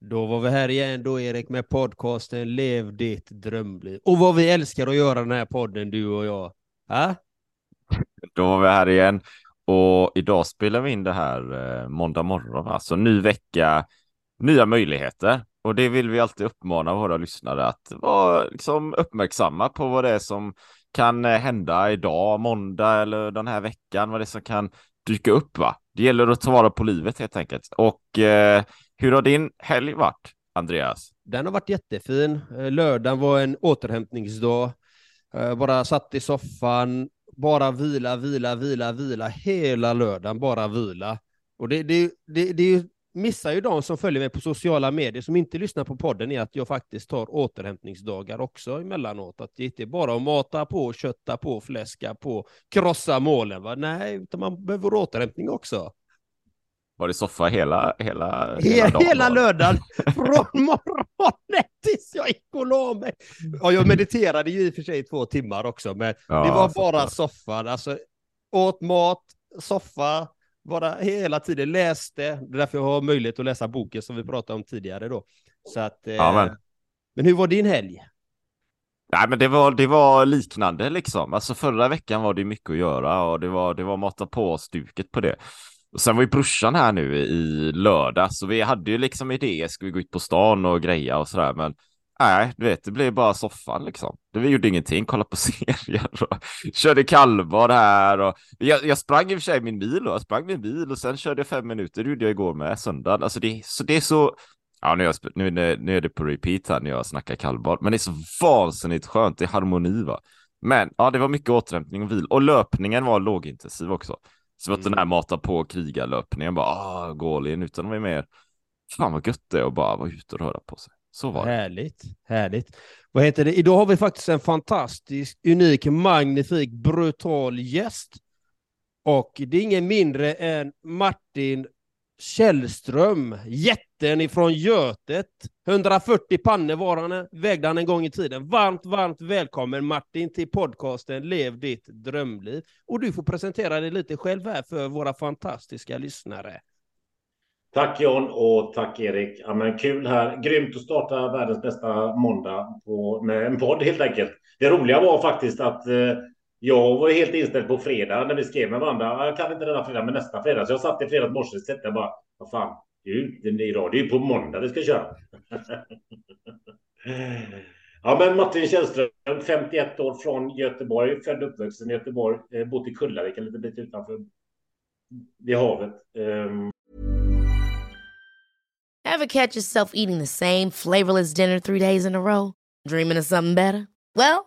Då var vi här igen då Erik med podcasten Lev ditt drömliv. Och vad vi älskar att göra den här podden du och jag. Ha? Då var vi här igen och idag spelar vi in det här eh, måndag morgon. Alltså ny vecka, nya möjligheter. Och det vill vi alltid uppmana våra lyssnare att vara liksom, uppmärksamma på vad det är som kan eh, hända idag, måndag eller den här veckan, vad det är som kan dyka upp. Va? Det gäller att ta vara på livet helt enkelt. Och eh, hur har din helg varit, Andreas? Den har varit jättefin. Eh, lördagen var en återhämtningsdag. Eh, bara satt i soffan, bara vila, vila, vila, vila hela lördagen, bara vila. Och det, det, det, det missar ju de som följer mig på sociala medier som inte lyssnar på podden är att jag faktiskt tar återhämtningsdagar också emellanåt. Att det inte är bara att mata på, kötta på, fläska på, krossa målen. Va? Nej, utan man behöver återhämtning också. Var det soffa hela, hela, hela, dagen? Hela lördagen, från morgonen tills jag gick och la mig. Ja, jag mediterade ju i och för sig i två timmar också, men ja, det var bara soffan. Alltså, åt mat, soffa, bara hela tiden läste. Det är därför jag har möjlighet att läsa boken som vi pratade om tidigare då. Så att, eh, ja, men. men hur var din helg? Nej, men det var, det var liknande liksom. Alltså förra veckan var det mycket att göra och det var, det var mata på stuket på det. Och sen var ju brorsan här nu i lördag, så vi hade ju liksom idéer, ska vi gå ut på stan och greja och sådär, men nej, du vet, det blev bara soffan liksom. Det vi gjorde ingenting, kollade på serier och körde kallbad här och jag, jag sprang i och för sig min bil och jag sprang min bil och sen körde jag fem minuter, det gjorde jag igår med söndagen. Alltså det, så det är så, ja nu är, jag, nu, nu är det på repeat här när jag snackar kallbad, men det är så vansinnigt skönt, det är harmoni va. Men ja, det var mycket återhämtning och vil och löpningen var lågintensiv också. Så att mm. den här mata på krigarlöpningen bara ah, gå all in utan de är mer fan vad gött det är att bara vara ute och röra på sig. Så var det. Härligt, härligt. Vad heter det? Idag har vi faktiskt en fantastisk, unik, magnifik, brutal gäst. Och det är ingen mindre än Martin Källström, jätten ifrån Götet. 140 pannor var han, vägde han en gång i tiden. Varmt, varmt välkommen Martin till podcasten Lev ditt drömliv. Och du får presentera dig lite själv här för våra fantastiska lyssnare. Tack John och tack Erik. Ja, men kul här. Grymt att starta världens bästa måndag på, med en podd helt enkelt. Det roliga var faktiskt att eh, jag var helt inställd på fredag när vi skrev med varandra. Jag kan inte denna fredag, men nästa fredag. Så jag satt i fredags morse och tänkte bara, vad fan, det är ju idag, det är ju på måndag vi ska köra. ja, men Martin Källström, 51 år från Göteborg, född och uppvuxen i Göteborg, eh, bott i Kullavik, en liten bit utanför vid havet. Ehm. Um... Have catch yourself eating the same flavorless dinner three days in a row? Dreaming of something better? Well,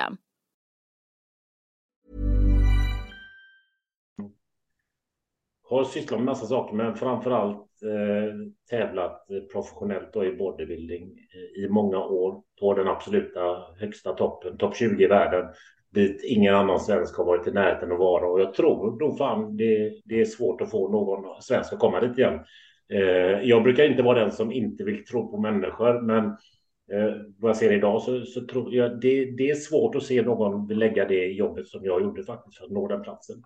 System. Har sysslat med massa saker, men framför allt eh, tävlat professionellt då i bodybuilding eh, i många år på den absoluta högsta toppen, topp 20 i världen, dit ingen annan svensk har varit i närheten att vara. Och jag tror nog fan det, det är svårt att få någon svensk att komma dit igen. Eh, jag brukar inte vara den som inte vill tro på människor, men eh, vad jag ser idag så, så tror jag det, det är svårt att se någon lägga det jobbet som jag gjorde faktiskt för att nå den platsen.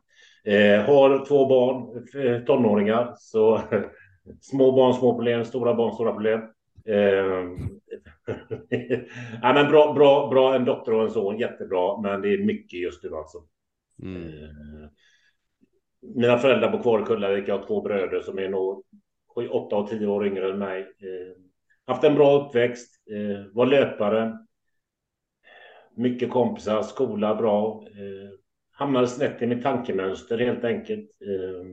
Eh, har två barn, eh, tonåringar, så små barn, små problem, stora barn, stora problem. Eh, ja, men bra, bra, bra, en dotter och en son, jättebra, men det är mycket just nu alltså. Mm. Eh, mina föräldrar bor kvar i Kullavik, jag har två bröder som är nog åtta och tio år yngre än mig. Haft en bra uppväxt, eh, var löpare, mycket kompisar, skola bra. Eh, hamnade snett i mitt tankemönster helt enkelt. Eh,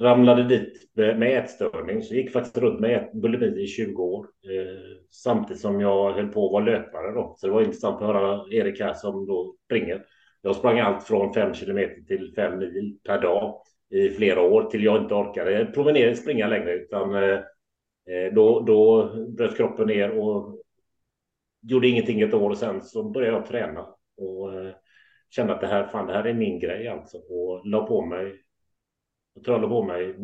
ramlade dit med ätstörning, så gick faktiskt runt med bulimi i 20 år. Eh, samtidigt som jag höll på att vara löpare då. Så det var intressant att höra Erik här som då springer. Jag sprang allt från 5 kilometer till 5 mil per dag i flera år till jag inte orkade promenera, springa längre utan eh, då, då bröt kroppen ner och gjorde ingenting ett år och sen så började jag träna och eh, kände att det här, fan, det här är min grej alltså och la på mig. Jag tror jag la på mig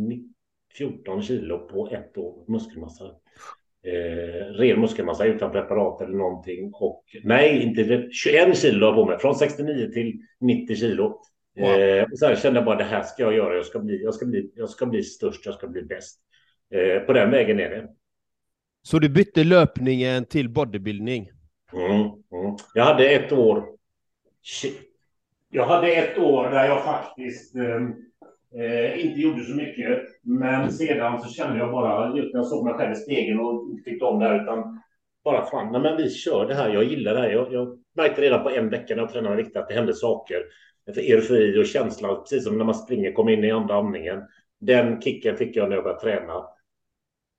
14 kilo på ett år muskelmassa. Eh, ren muskelmassa utan preparat eller någonting och nej, inte 21 kilo la på mig från 69 till 90 kilo. Wow. Eh, och sen kände jag bara det här ska jag göra. Jag ska bli, jag ska bli, jag ska bli störst. Jag ska bli bäst. Eh, på den vägen är det. Så du bytte löpningen till bodybuilding? Mm, mm. Jag hade ett år. Jag hade ett år där jag faktiskt ehm, eh, inte gjorde så mycket. Men sedan så kände jag bara, just när jag såg mig själv i spegeln och inte tyckte om det här, utan bara fan, nej, men vi kör det här. Jag gillar det här. Jag, jag märkte redan på en vecka när jag tränade riktigt att det hände saker eufori och känsla, precis som när man springer, kommer in i andra andningen. Den kicken fick jag när jag började träna.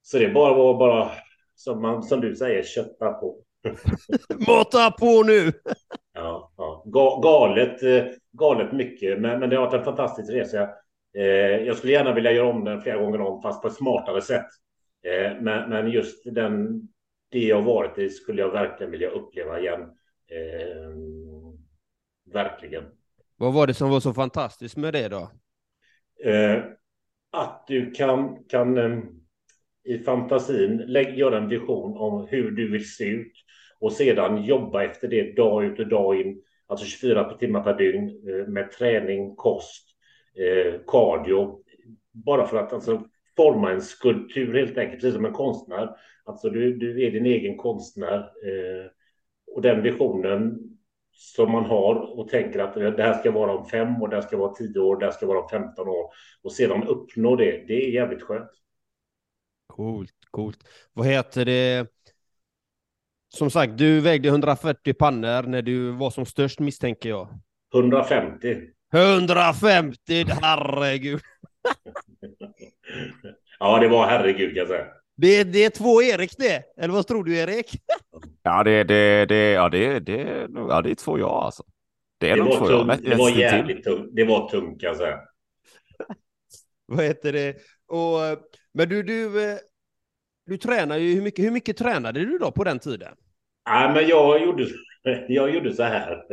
Så det bara var bara, som, man, som du säger, kötta på. Mata på nu! ja, ja. galet, eh, galet mycket, men, men det har varit en fantastisk resa. Eh, jag skulle gärna vilja göra om den flera gånger om, fast på ett smartare sätt. Eh, men, men just den, det jag varit i skulle jag verkligen vilja uppleva igen. Eh, verkligen. Vad var det som var så fantastiskt med det då? Eh, att du kan, kan eh, i fantasin lägg, göra en vision om hur du vill se ut och sedan jobba efter det dag ut och dag in, alltså 24 timmar per dygn eh, med träning, kost, eh, cardio, bara för att alltså, forma en skulptur helt enkelt, precis som en konstnär. Alltså du, du är din egen konstnär eh, och den visionen som man har och tänker att det här ska vara om fem år, det här ska vara tio år, det här ska vara om 15 år och sedan uppnå det. Det är jävligt skönt. Coolt, coolt. Vad heter det? Som sagt, du vägde 140 pannor när du var som störst misstänker jag. 150. 150, herregud. ja, det var herregud kan jag säga. Det, det är två Erik det, eller vad tror du Erik? Ja, det, det, det, ja, det, det, ja, det är två jag alltså. Det är det nog två tung, jag. Det var jävligt tungt. Det var tungt kan jag säga. vad heter det? Och, men du, du, eh, du tränar ju, hur mycket, hur mycket tränade du då på den tiden? Ja, men jag gjorde, jag gjorde så här.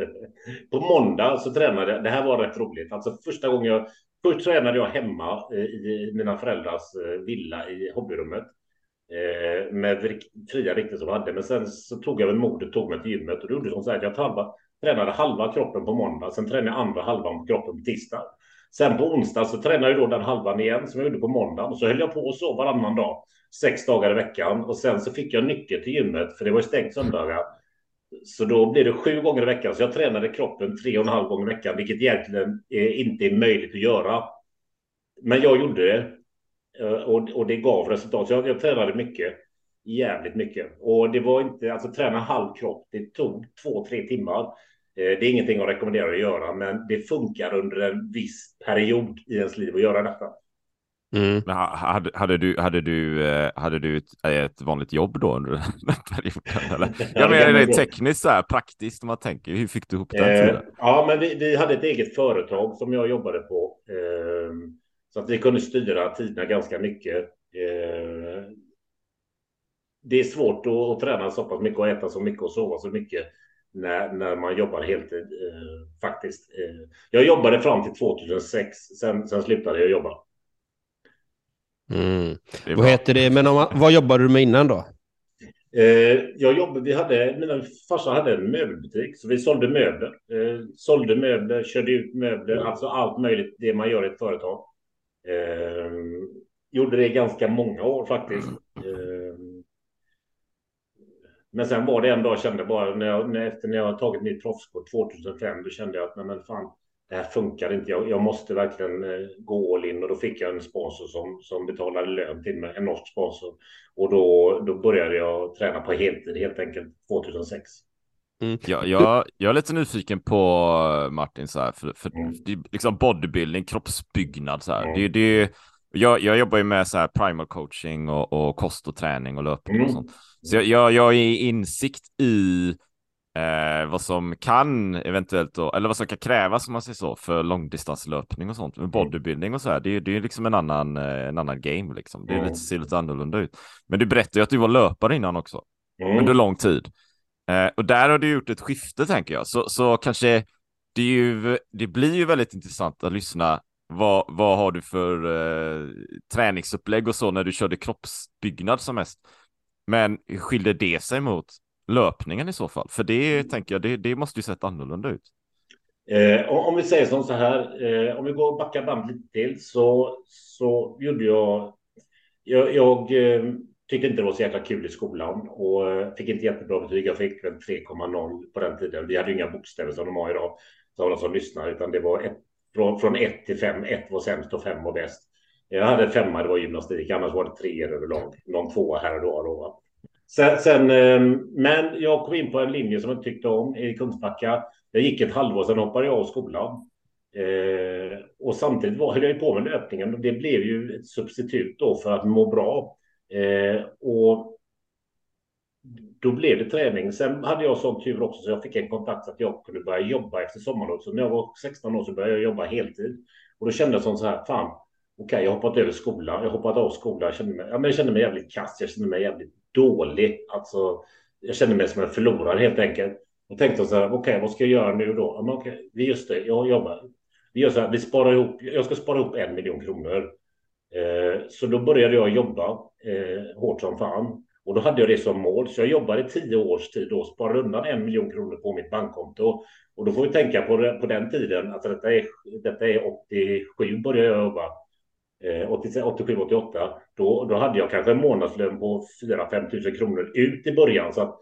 På måndag så tränade jag, det här var rätt roligt. Alltså första gången jag, först tränade jag hemma eh, i mina föräldrars eh, villa i hobbyrummet med fria vikter som jag hade. Men sen så tog jag väl modet, tog mig till gymmet och det gjorde som så att jag halva, tränade halva kroppen på måndag. Sen tränade jag andra halvan på kroppen på tisdag. Sen på onsdag så tränade jag då den halvan igen som jag gjorde på måndag och så höll jag på och så varannan dag, sex dagar i veckan och sen så fick jag nyckel till gymmet för det var ju stängt söndagar. Så då blir det sju gånger i veckan. Så jag tränade kroppen tre och en halv gånger i veckan, vilket egentligen eh, inte är möjligt att göra. Men jag gjorde det eh, och, och det gav resultat. Så jag, jag tränade mycket, jävligt mycket. Och det var inte, alltså träna halv kropp, det tog två, tre timmar. Eh, det är ingenting jag rekommenderar att göra, men det funkar under en viss period i ens liv att göra detta. Mm. Men hade, hade, du, hade, du, eh, hade du ett, ett vanligt jobb då under den perioden? Eller? Jag menar det tekniskt så här, praktiskt om man tänker. Hur fick du ihop det? Eh, ja, men vi, vi, hade ett eget företag som jag jobbade på. Eh, så att vi kunde styra tiderna ganska mycket. Eh, det är svårt att, att, träna så pass mycket och äta så mycket och sova så mycket när, när man jobbar heltid eh, faktiskt. Eh, jag jobbade fram till 2006, sen, sen slutade jag jobba. Mm. Vad heter det, men om, vad jobbade du med innan då? Eh, jag jobbade, vi hade, mina farsa hade en möbelbutik, så vi sålde möbler. Eh, sålde möbler, körde ut möbler, alltså allt möjligt, det man gör i ett företag. Eh, gjorde det ganska många år faktiskt. Eh, men sen var det en dag jag kände bara när jag, när, efter när jag tagit mitt proffskort 2005, då kände jag att nej men fan, det här funkar inte. Jag, jag måste verkligen eh, gå all in och då fick jag en sponsor som, som betalade lön till mig, en norsk sponsor. Och då, då började jag träna på heltid helt enkelt 2006. Mm. Ja, jag, jag är lite nyfiken på Martin, så här, för, för mm. det, liksom bodybuilding, kroppsbyggnad, så här. Mm. Det, det, jag, jag jobbar ju med så här primal coaching och, och kost och träning och löpning och mm. sånt. Så jag, jag, jag är insikt i eh, vad som kan eventuellt då, eller vad som kan krävas om man säger så, för långdistanslöpning och sånt. Med mm. bodybuilding och så här, det, det är liksom en annan, eh, en annan game liksom. Det är lite, ser lite annorlunda ut. Men du berättade ju att du var löpare innan också, mm. under lång tid. Eh, och där har du gjort ett skifte tänker jag, så, så kanske det, är ju, det blir ju väldigt intressant att lyssna vad, vad har du för eh, träningsupplägg och så när du körde kroppsbyggnad som mest? Men skiljer det sig mot löpningen i så fall? För det mm. tänker jag, det, det måste ju sett annorlunda ut. Eh, om vi säger som så här, eh, om vi går och backar band lite till så, så gjorde jag, jag, jag eh, tyckte inte det var så jäkla kul i skolan och eh, fick inte jättebra betyg. Jag fick väl 3,0 på den tiden. Vi hade inga bokstäver som de har idag, så alla som lyssnar, utan det var ett, från, från 1 till 5. 1 var sämst och 5 var bäst. Jag hade femma, det var gymnastik, annars var det tre överlag. Någon tvåa här och då. Sen, sen, ehm, men jag kom in på en linje som jag tyckte om i Kungsbacka. Jag gick ett halvår, sen hoppade jag av skolan. Eh, och samtidigt var, höll jag på med löpningen och det blev ju ett substitut då för att må bra. Eh, och då blev det träning. Sen hade jag sån tur också så jag fick en kontakt så att jag kunde börja jobba efter sommarlovet. Så när jag var 16 år så började jag jobba heltid. Och då kände jag som så här, fan, okej, okay, jag har hoppat över skolan. Jag har hoppat av skolan. Jag kände mig, ja, men jag kände mig jävligt kass. Jag kände mig jävligt dålig. Alltså, jag kände mig som en förlorare helt enkelt. Och tänkte så här, okej, okay, vad ska jag göra nu då? Ja, men okay, just det, jag jobbar. Vi gör så här, vi sparar ihop, jag ska spara ihop en miljon kronor. Eh, så då började jag jobba eh, hårt som fan. Och då hade jag det som mål, så jag jobbade i tio års tid och sparade undan en miljon kronor på mitt bankkonto. Och då får vi tänka på, på den tiden, alltså detta är, detta är 87 började jag jobba. Eh, 87, 88, då, då hade jag kanske en månadslön på 4-5 tusen kronor ut i början. Så att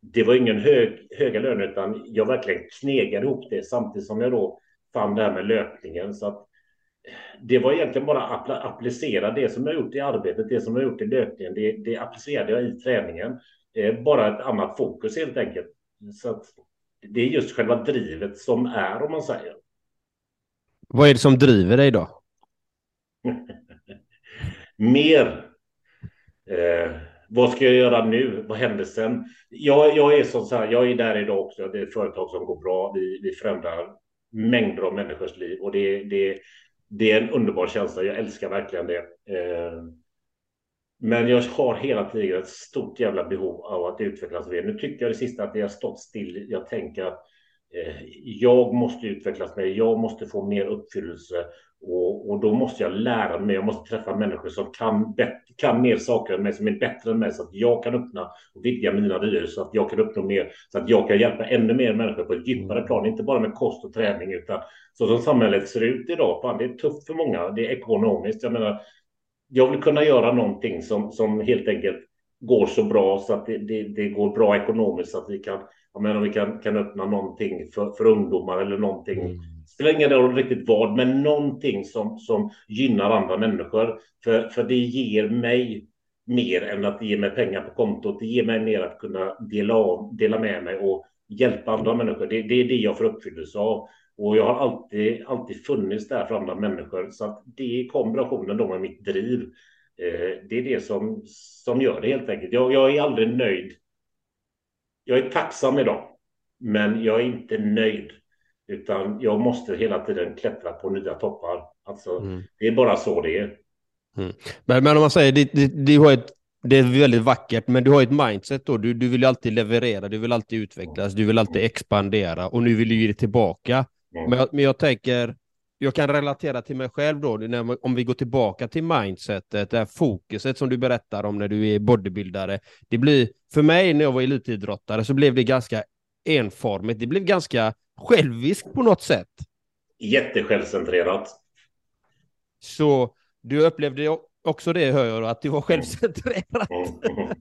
det var ingen hög, höga löner, utan jag verkligen knegade ihop det samtidigt som jag då fann det här med löpningen. Så att det var egentligen bara att applicera det som jag gjort i arbetet, det som jag gjort i löpningen, det, det applicerade jag i träningen. Bara ett annat fokus helt enkelt. Så det är just själva drivet som är, om man säger. Vad är det som driver dig då? Mer. Eh, vad ska jag göra nu? Vad händer sen? Jag, jag är som så här, jag är där idag också. Det är ett företag som går bra. Vi, vi förändrar mängder av människors liv och det, det, det är en underbar känsla. Jag älskar verkligen det. Eh, men jag har hela tiden ett stort jävla behov av att utvecklas mer. Nu tycker jag det sista att det har stått still. Jag tänker att eh, jag måste utvecklas mer. Jag måste få mer uppfyllelse och, och, då måste jag lära mig, jag måste träffa människor som kan, kan mer saker än mig, som är bättre än mig, så att jag kan öppna och vidga mina vyer, så att jag kan uppnå mer, så att jag kan hjälpa ännu mer människor på ett djupare plan, inte bara med kost och träning, utan så som samhället ser ut idag, fan, det är tufft för många, det är ekonomiskt, jag menar, jag vill kunna göra någonting som, som helt enkelt går så bra så att det, det, det går bra ekonomiskt så att vi kan, jag menar, vi kan, kan öppna någonting för, för ungdomar eller någonting mm spelar ingen roll riktigt vad, men någonting som, som gynnar andra människor. För, för det ger mig mer än att ge mig pengar på kontot. Det ger mig mer att kunna dela, av, dela med mig och hjälpa andra människor. Det, det är det jag får uppfyllelse av. Och jag har alltid, alltid funnits där för andra människor. Så att det är kombinationen då med mitt driv. Eh, det är det som, som gör det helt enkelt. Jag, jag är aldrig nöjd. Jag är tacksam idag, men jag är inte nöjd. Utan jag måste hela tiden klättra på nya toppar. Alltså, mm. Det är bara så det är. Mm. Men, men om man säger, det, det, det, har ett, det är väldigt vackert, men du har ett mindset då. Du, du vill alltid leverera, du vill alltid utvecklas, du vill alltid expandera och nu vill du ge det tillbaka. Mm. Men, jag, men jag tänker, jag kan relatera till mig själv då, när, om vi går tillbaka till mindsetet, det här fokuset som du berättar om när du är bodybuildare. Det blir, för mig när jag var elitidrottare så blev det ganska enformigt, det blev ganska själviskt på något sätt. Jättesjälvcentrerat. Så du upplevde också det, hör jag, att du var självcentrerat. Mm.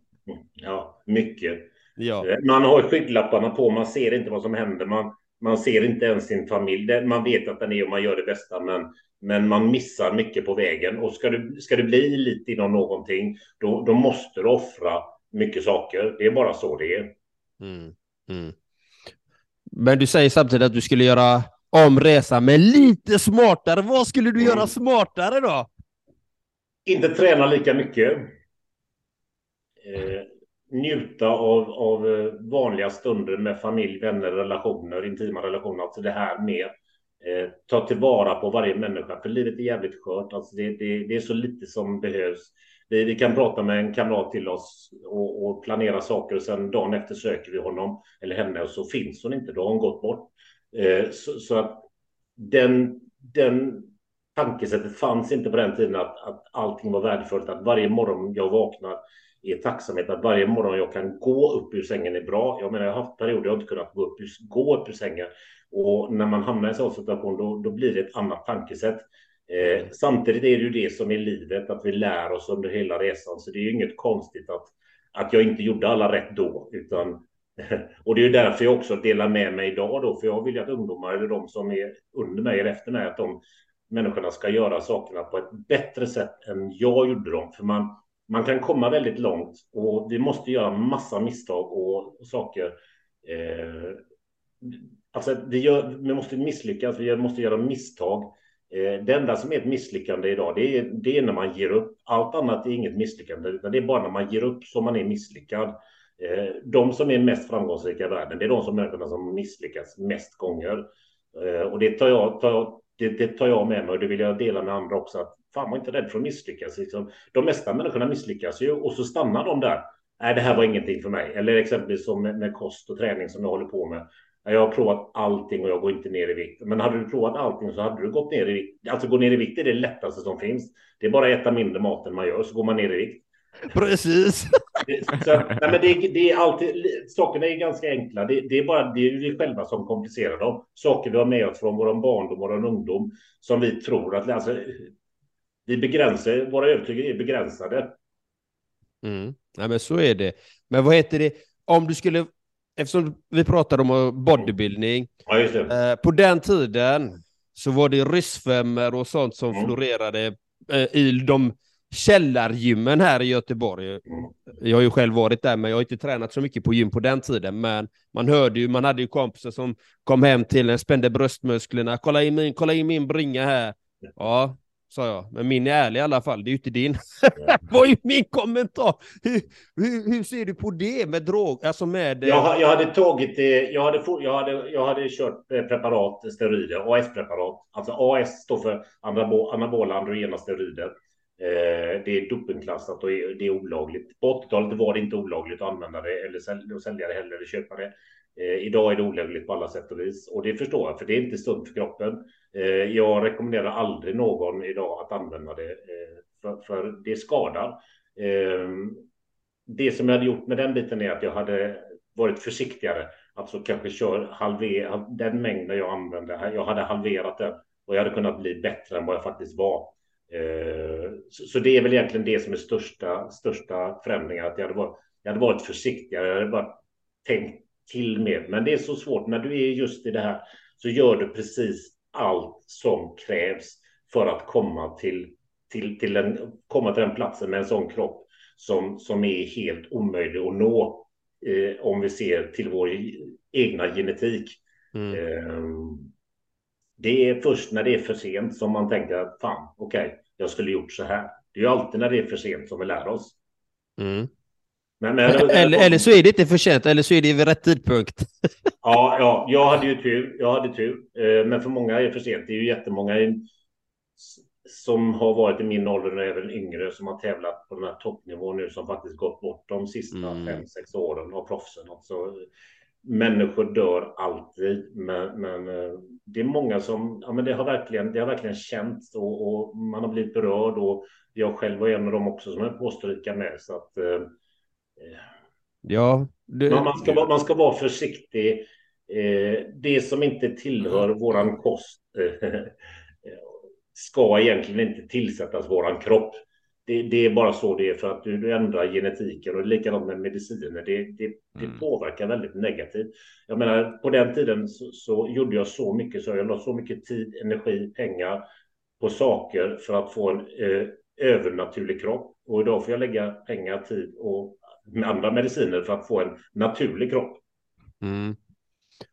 Ja, mycket. Ja. Man har skygglapparna på, man ser inte vad som händer. Man, man ser inte ens sin familj. Man vet att den är och man gör det bästa, men, men man missar mycket på vägen. Och ska du, ska du bli elit inom någonting, då, då måste du offra mycket saker. Det är bara så det är. Mm, mm. Men du säger samtidigt att du skulle göra om resan, men lite smartare. Vad skulle du göra Mm. smartare då? Inte träna lika mycket. Eh, njuta av, av eh, vanliga stunder med familj, vänner, relationer, intima relationer. Alltså det här med eh, ta tillvara på varje människa. För livet är jävligt skört. Alltså det, det, det är så lite som behövs. Vi, vi kan prata med en kamrat till oss och, och planera saker och sen dagen efter söker vi honom eller henne och så finns hon inte. Då har hon gått bort. Eh, så, så att den, den tankesättet fanns inte på den tiden att, att allting var värdefullt, att varje morgon jag vaknar är tacksamhet, att varje morgon jag kan gå upp ur sängen är bra. Jag menar, jag har haft perioder jag inte kunnat gå upp, ur- gå upp ur sängen och när man hamnar i en sån situation då, då blir det ett annat tankesätt. Eh, samtidigt är det ju det som är livet, att vi lär oss under hela resan, så det är ju inget konstigt att, att jag inte gjorde alla rätt då, utan och det är ju därför jag också delar med mig idag då, för jag vill ju att ungdomar eller de som är under mig eller efter mig, att de människorna ska göra sakerna på ett bättre sätt än jag gjorde dem. För man, man kan komma väldigt långt och vi måste göra massa misstag och, och saker. Eh, alltså vi, gör, vi måste misslyckas, vi måste göra misstag. Eh, det enda som är ett misslyckande idag, det är, det är när man ger upp. Allt annat är inget misslyckande, utan det är bara när man ger upp som man är misslyckad. Eh, de som är mest framgångsrika i världen, det är de som människorna som misslyckas mest gånger. Eh, och det tar jag, tar jag det, det tar jag med mig och det vill jag dela med andra också. Att fan, var inte rädd för att misslyckas. Liksom. De mesta människorna misslyckas ju och så stannar de där. Nej, det här var ingenting för mig. Eller exempelvis som med, med kost och träning som jag håller på med. Jag har provat allting och jag går inte ner i vikt. Men hade du provat allting så hade du gått ner i vikt. Alltså gå ner i vikt är det lättaste som finns. Det är bara att äta mindre mat än man gör så går man ner i vikt. Precis. Så, nej, men det, det är alltid, sakerna är ganska enkla. Det, det är bara det är vi själva som komplicerar dem. Saker vi har med oss från vår barndom och vår ungdom som vi tror att alltså, vi begränsar, våra övertygelse är begränsade. Mm. Nej, men så är det. Men vad heter det, om du skulle, eftersom vi pratade om bodybuilding, Ja, eh, på den tiden så var det ryssfemmor och sånt som Mm. florerade eh, i de källargymmen här i Göteborg. Mm. Jag har ju själv varit där, men jag har inte tränat så mycket på gym på den tiden. Men man hörde ju, man hade ju kompisar som kom hem till en, spände bröstmusklerna. Kolla in min, kolla in min bringa här. Ja, sa jag. Men min är ärlig i alla fall, det är ju inte din. var ju min kommentar. Hur, hur, hur ser du på det med drog, alltså med... eh, Jag, jag hade tagit det, jag hade, jag hade, jag hade kört eh, preparat, steroider, AS-preparat. Alltså AS står för anabo- anabola androgena steroider. Eh, det är dopingklassat och det är olagligt. På 80-talet var det inte olagligt att använda det eller sälja det heller eller köpa det. Idag är det olagligt på alla sätt och vis och det förstår jag för det är inte sunt för kroppen. Eh, jag rekommenderar aldrig någon idag att använda det eh, för, för det skadar. Ehm, det som jag hade gjort med den biten är att jag hade varit försiktigare. Alltså kanske kör halver, den mängden jag använde. Jag hade halverat den och jag hade kunnat bli bättre än vad jag faktiskt var. Ehm, så, så det är väl egentligen det som är största, största förändringen. Att jag hade varit, jag hade varit försiktigare. Jag hade bara tänkt till mer. Men det är så svårt när du är just i det här så gör du precis allt som krävs för att komma till, till, till, en, komma till den platsen med en sån kropp som, som är helt omöjlig att nå eh, om vi ser till vår egna genetik. Mm. Eh, det är först när det är för sent som man tänker att fan, okej, jag skulle gjort så här. Det är alltid när det är för sent som vi lär oss. Mm. Men, men, Eller, eller så är det inte för sent, eller så är det vid rätt tidpunkt. Ja, ja, jag hade ju tur. Jag hade tur. Eh, Men för många är det för sent. Det är ju jättemånga. som har varit i min ålder och även yngre som har tävlat på den här toppnivån nu som faktiskt gått bort de sista mm. fem, sex åren av proffsen. Alltså, människor dör alltid, men, men eh, det är många som, ja men det har verkligen, det har verkligen känts och, och man har blivit berörd och jag själv var en av dem också som är på stryka med så att eh, Ja. Det, man, ska, man ska vara försiktig. Eh, det som inte tillhör våran kost eh, ska egentligen inte tillsättas våran kropp. Det, det, är bara så det är för att du, du ändrar genetiken och likadant med mediciner. Det, det, det mm. påverkar väldigt negativt. Jag menar, på den tiden så, så, gjorde jag så mycket så jag la så mycket tid, energi, pengar på saker för att få en eh, övernaturlig kropp. Och idag får jag lägga pengar, tid och med andra mediciner för att få en naturlig kropp. Mm.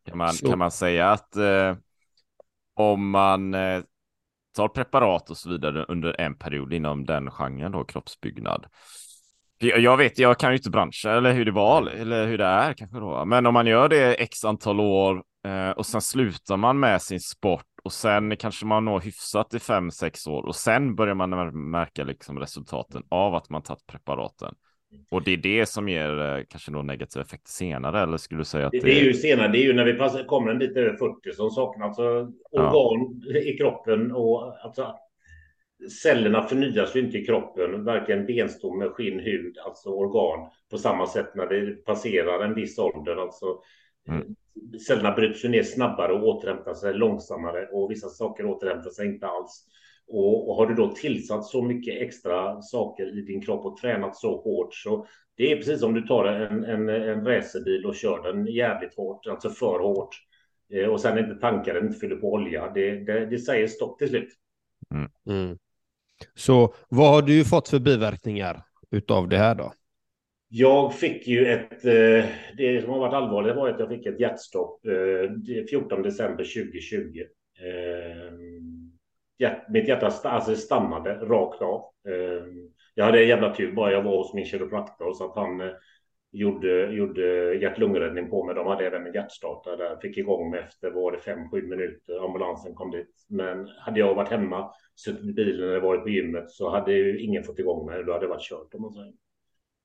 Kan, man, kan man säga att eh, om man eh, tar preparat och så vidare under en period inom den genren då, kroppsbyggnad. Jag vet, jag kan ju inte branschen eller hur det var eller hur det är kanske då. Men om man gör det x antal år eh, och sen slutar man med sin sport och sen kanske man når hyfsat i fem sex år och sen börjar man märka liksom resultaten av att man tagit preparaten. Och det är det som ger eh, kanske då negativa effekter senare, eller skulle du säga att det, det är ju senare, det är ju när vi passar, kommer en bit över 40 som saknar alltså organ ja. i kroppen och alltså cellerna förnyas ju inte i kroppen, varken benstomme, skinn, hud, alltså organ på samma sätt när det passerar en viss ålder. Alltså, mm. Cellerna bryts ju ner snabbare och återhämtar sig långsammare och vissa saker återhämtar sig inte alls. Och, och, har du då tillsatt så mycket extra saker i din kropp och tränat så hårt så det är precis som du tar en, en, en racerbil och kör den jävligt hårt, alltså för hårt. Eh, och sen inte tankar den, inte fyller på olja. Det, det, det säger stopp till slut. Mm. Mm. Så vad har du fått för biverkningar utav det här då? Jag fick ju ett, eh, det som har varit allvarligt var att jag fick ett hjärtstopp 14 eh, december 2020 mitt hjärta alltså stannade rakt av. Ehm, jag hade jävla tur bara jag var hos min kiropraktor så att han eh, gjorde, gjorde hjärt-lungräddning på mig. De hade även en hjärtstartare där. Fick igång mig efter var det fem, sju minuter. Ambulansen kom dit. Men hade jag varit hemma, suttit i bilen eller varit på gymmet så hade ju ingen fått igång mig. Då hade det varit kört om man säger.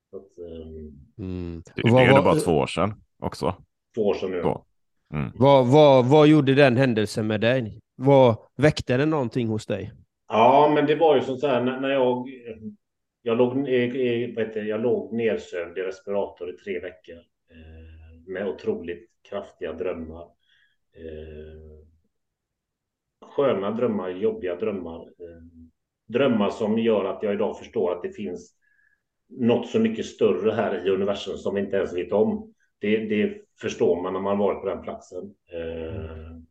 Så att, um... mm. Det, det är bara två år sedan också. Två år sedan nu. Mm. Vad, vad, vad gjorde den händelsen med dig? Vad, väckte det någonting hos dig? Ja, men det var ju som så här när, jag... Jag låg, eh, eh, vet du, jag låg nedsövd i respirator i tre veckor eh, med otroligt kraftiga drömmar. Eh, sköna drömmar, jobbiga drömmar. Eh, drömmar som gör att jag idag förstår att det finns något så mycket större här i universum som vi inte ens vet om. Det, det förstår man när man varit på den platsen. Mm.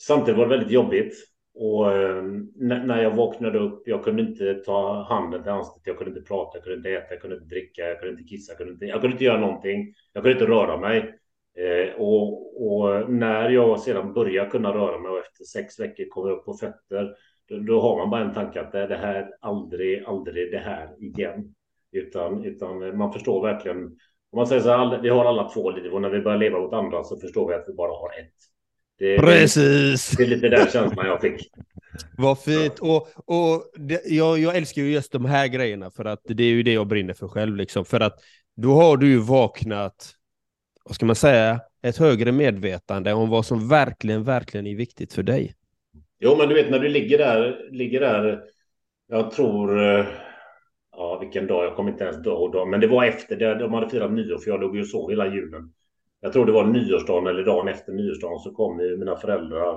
Samtidigt var det väldigt jobbigt. Och eh, när jag vaknade upp, jag kunde inte ta handen till ansiktet, jag kunde inte prata, jag kunde inte äta, jag kunde inte dricka, jag kunde inte kissa, jag kunde inte, jag kunde inte göra någonting. Jag kunde inte röra mig. Eh, och, och, när jag sedan började kunna röra mig och efter sex veckor kommer upp på fötter, då, då, har man bara en tanke att det, det här aldrig, aldrig det här igen. Utan, utan man förstår verkligen, om man säger så här, vi har alla två liv och när vi börjar leva mot andra så förstår vi att vi bara har ett. Det, Precis! Det är lite den känslan jag fick. Vad fint. Och, och det, jag, jag älskar ju just de här grejerna för att det är ju det jag brinner för själv. Liksom. För att då har du ju vaknat, vad ska man säga, ett högre medvetande om vad som verkligen, verkligen är viktigt för dig. Jo, men du vet när du ligger där, ligger där, jag tror, eh, ja vilken dag, jag kommer inte ens ihåg, men det var efter, det, de hade firat nyår för jag låg ju och sov hela julen jag tror det var nyårsdagen eller dagen efter nyårsdagen så kom mina föräldrar,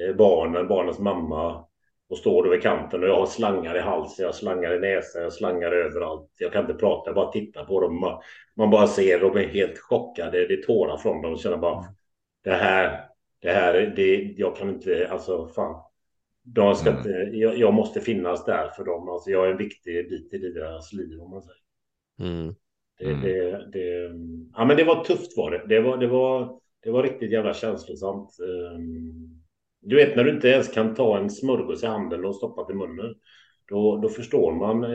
eh, barnen, barnens mamma och står vid kanten och jag har slangar i halsen, jag slangar i näsan, jag slangar överallt. Jag kan inte prata, jag bara tittar på dem. Man, man bara ser, de är helt chockade, det är tårar från dem och känner bara det här, det här, det, jag kan inte, alltså fan. De ska mm. inte, jag, jag, måste finnas där för dem, alltså jag är en viktig bit i deras liv om man säger. Mm. Det, mm. det, det, ja, men det var tufft var det. Det var, det var, det var riktigt jävla känslosamt. Ehm, du vet när du inte ens kan ta en smörgås i handen och stoppa i munnen. Då, då förstår man eh,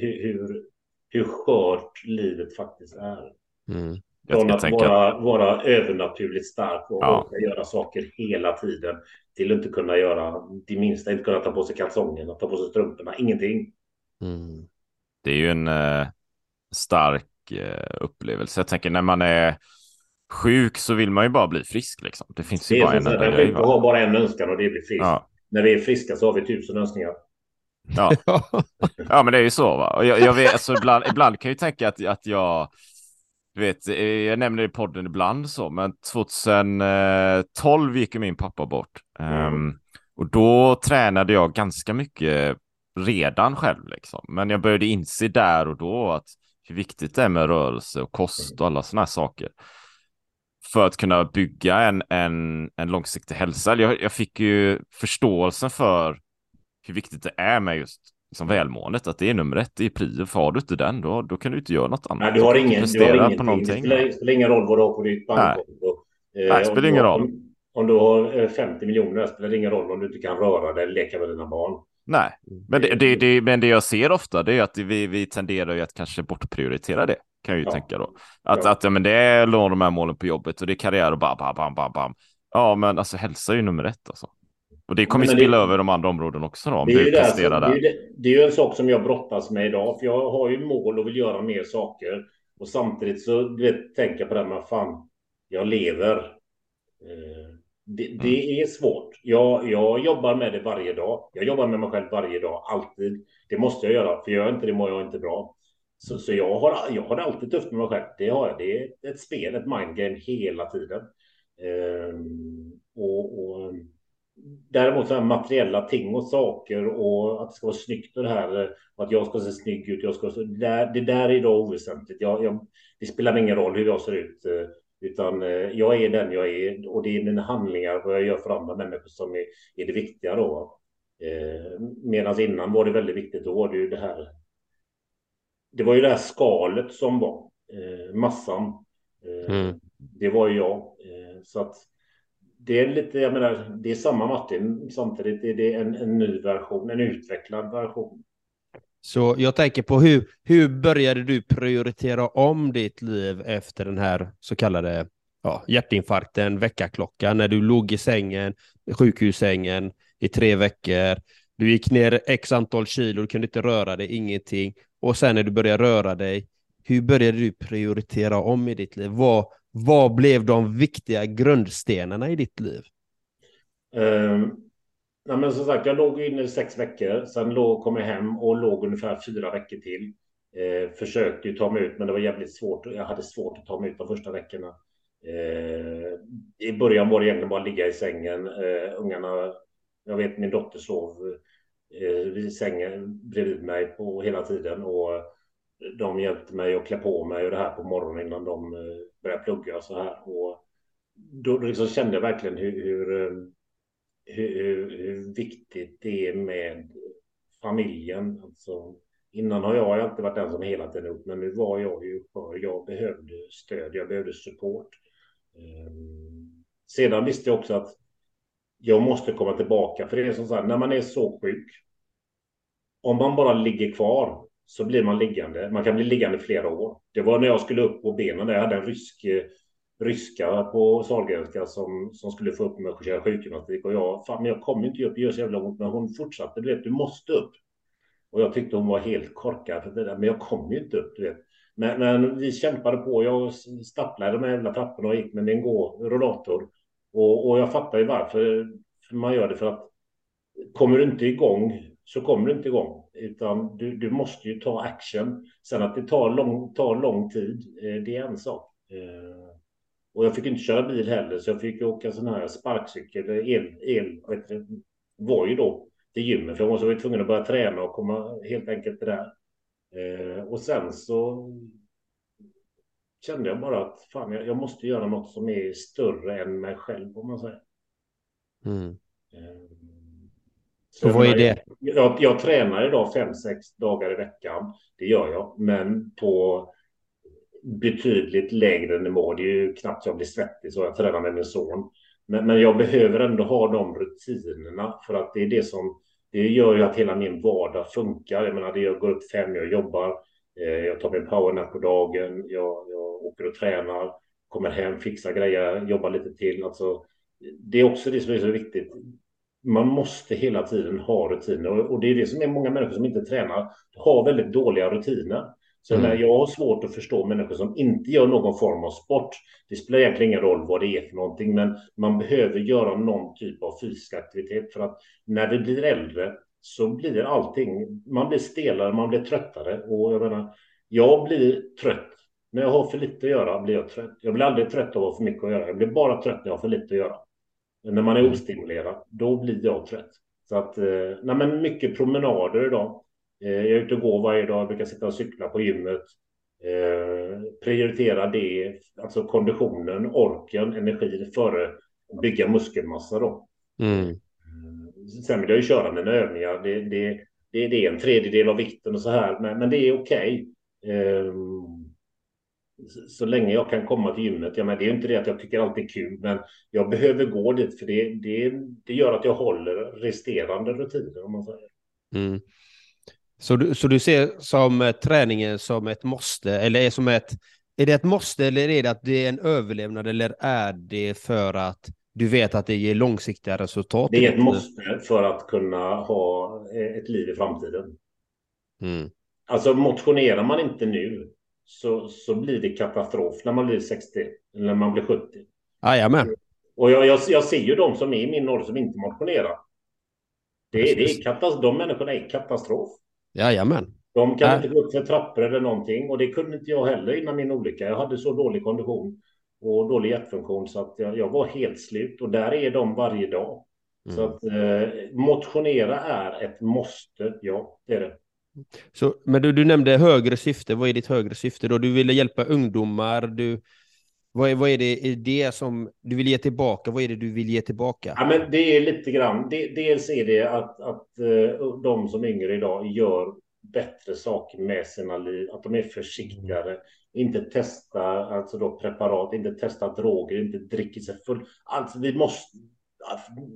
hur, hur, skört livet faktiskt är. Mm. Från att tänka... vara, vara övernaturligt stark och ja. göra saker hela tiden till att inte kunna göra det minsta, inte kunna ta på sig kalsongerna, ta på sig strumporna, ingenting. Mm. Det är ju en eh, stark upplevelse. Jag tänker när man är sjuk så vill man ju bara bli frisk liksom. Det finns ju det bara en enda grej. Vi har bara en önskan och det är att bli frisk. Ja. När vi är friska så har vi tusen önskningar. Ja, ja men det är ju så va. Jag, jag vet, alltså, ibland, ibland kan jag ju tänka att, att jag du vet, eh, jag nämner det i podden ibland så, men 2012 gick ju min pappa bort. Mm. Um, och då tränade jag ganska mycket redan själv liksom. Men jag började inse där och då att hur viktigt det är med rörelse och kost och alla sådana här saker. För att kunna bygga en, en, en långsiktig hälsa. Jag, jag fick ju förståelsen för hur viktigt det är med just liksom välmåendet, att det är nummer ett i prio. För har du inte den, då, då kan du inte göra något annat. Nej, du har ingen, du har ingenting. På någonting. Det spelar, spelar ingen roll vad du har på ditt bankkonto. Nej, Nej det spelar ingen roll. Om, om, du har 50 miljoner spelar det ingen roll om du inte kan röra dig eller leka med dina barn. Nej, men det, det, det, men det jag ser ofta det är att vi, vi tenderar ju att kanske bortprioritera det. Kan jag ju ja. tänka då. Att, ja. att ja, men det är de här målen på jobbet och det är karriär och bam, bam, bam, bam, bam. Ja, men alltså hälsa är ju nummer ett alltså. Och det kommer ju spilla över de andra områdena också då. Det är, ju det, alltså, det, är det, det är ju en sak som jag brottas med idag. För jag har ju mål och vill göra mer saker. Och samtidigt så du vet, tänker på det med fan, jag lever. Eh, det, mm. det, är svårt. Jag, jag jobbar med det varje dag. Jag jobbar med mig själv varje dag, alltid. Det måste jag göra, för gör jag inte det mår jag inte bra. Så, så jag, har, jag har det alltid tufft med mig själv. Det har jag. Det är ett spel, ett mindgame hela tiden. Um, och, och Däremot så här materiella ting och saker och att det ska vara snyggt och det här och att jag ska se snygg ut. Jag ska, det, där, det där är idag oväsentligt. Jag, jag, det spelar ingen roll hur jag ser ut, eh, utan eh, jag är den jag är och det är mina handlingar vad jag gör för andra människor som är, är det viktiga då. Eh, Medan innan var det väldigt viktigt. Då var det ju det här. Det var ju det här skalet som var massan. Mm. Det var ju jag. Så att det är lite, jag menar, det är samma Martin. Samtidigt är det en, en ny version, en utvecklad version. Så jag tänker på hur, hur började du prioritera om ditt liv efter den här så kallade ja, hjärtinfarkten, väckarklockan, när du låg i sängen, sjukhussängen i tre veckor. Du gick ner x antal kilo, du kunde inte röra dig, ingenting. Och sen när du började röra dig, hur började du prioritera om i ditt liv? Vad, vad blev de viktiga grundstenarna i ditt liv? Um, nej men som sagt, jag låg inne i sex veckor. Sen låg, kom jag hem och låg ungefär fyra veckor till. Eh, försökte ju ta mig ut, men det var jävligt svårt. Jag hade svårt att ta mig ut de första veckorna. Eh, I början var det egentligen bara att ligga i sängen. Eh, ungarna, jag vet min dotter sov eh, i sängen bredvid mig på hela tiden och de hjälpte mig att klä på mig och det här på morgonen innan de eh, började plugga och så här. Och då liksom kände jag verkligen hur, hur, eh, hur, hur viktigt det är med familjen. Alltså, innan har jag alltid varit den som hela tiden upp, men nu var jag ju för jag behövde stöd, jag behövde support. Ehm, sedan visste jag också att jag måste komma tillbaka, för det är som sagt, när man är så sjuk, om man bara ligger kvar så blir man liggande. Man kan bli liggande flera år. Det var när jag skulle upp på benen. Där jag hade en rysk, eh, ryska på Sahlgrenska som, som skulle få upp mig och köra sjukgymnastik. Och jag, fan, men jag kom inte upp, det gör så jävla ont. Men hon fortsatte, du vet, du måste upp. Och jag tyckte hon var helt korkad för det där, men jag kom ju inte upp, du vet. Men, men vi kämpade på. Jag stapplade de här jävla trapporna och gick med min gå rullator. Och, och jag fattar ju varför man gör det för att kommer du inte igång så kommer du inte igång. Utan du, du måste ju ta action. Sen att det tar lång, tar lång tid, eh, det är en sak. Eh, Eh, och jag fick inte köra bil heller, så jag fick åka sån här sparkcykel, el, el du, var ju då till gymmet, för jag var tvungen att börja träna och komma helt enkelt till där. Eh, och sen så kände jag bara att fan, jag, jag, måste göra något som är större än mig själv, om man säger. Mm. Så vad är det? Jag, jag tränar idag fem, sex dagar i veckan. Det gör jag, men på betydligt lägre nivå. Det är ju knappt jag blir svettig så jag tränar med min son. Men, men jag behöver ändå ha de rutinerna för att det är det som det gör ju att hela min vardag funkar. Jag menar, det jag går upp fem, jag jobbar Eh, jag tar min powernap på dagen, jag, jag åker och tränar, kommer hem, fixar grejer, jobbar lite till. Alltså, det är också det som är så viktigt. Man måste hela tiden ha rutiner och det är det som är många människor som inte tränar har väldigt dåliga rutiner. Så mm. jag har svårt att förstå människor som inte gör någon form av sport. Det spelar egentligen ingen roll vad det är för någonting, men man behöver göra någon typ av fysisk aktivitet för att när vi blir äldre så blir allting, man blir stelare, man blir tröttare och jag menar, jag blir trött. När jag har för lite att göra blir jag trött. Jag blir aldrig trött av att ha för mycket att göra. Jag blir bara trött när jag har för lite att göra. Men när man är ostimulerad, då blir jag trött. Så att, eh, nej men mycket promenader idag. Eh, jag är ute och går varje dag, jag brukar sitta och cykla på gymmet. Eh, prioritera det, alltså konditionen, orken, energi före bygga muskelmassa då. Mm. Sen vill jag ju köra mina övningar. Det, det, det, det är en tredjedel av vikten och så här, men, men det är okej. Okay. Eh, så länge jag kan komma till gymmet. Ja, men det är inte det att jag tycker allt är kul, men jag behöver gå dit för det, det, det gör att jag håller resterande rutiner om man säger. Mm. Så, du, så du ser som eh, träningen som ett måste eller är som ett är det ett måste eller är det att det är en överlevnad eller är det för att du vet att det ger långsiktiga resultat? Det är ett måste för att kunna ha eh, ett liv i framtiden. Mm. Alltså motionerar man inte nu så, så blir det katastrof när man blir 60 eller när man blir 70. Jajamän. Och jag, jag, jag ser ju de som är i min ålder som inte motionerar. Det, det är katastrof. De människorna är katastrof. Jajamän. De kan äh. inte gå upp för trappor eller någonting och det kunde inte jag heller innan min olycka. Jag hade så dålig kondition och dålig hjärtfunktion så att jag, jag var helt slut och där är de varje dag. Mm. Så att eh, motionera är ett måste, ja det är det. Så, men du, du nämnde högre syfte, vad är ditt högre syfte då? Du ville hjälpa ungdomar, du, vad är, vad är det, är det som du vill ge tillbaka? Vad är det du vill ge tillbaka? Ja, men det är lite grann. dels är det att, att eh, de som är yngre idag gör bättre saker med sina liv, att de är försiktigare, mm. inte testa alltså då preparat, inte testa droger, inte dricker sig full. Alltså vi måste,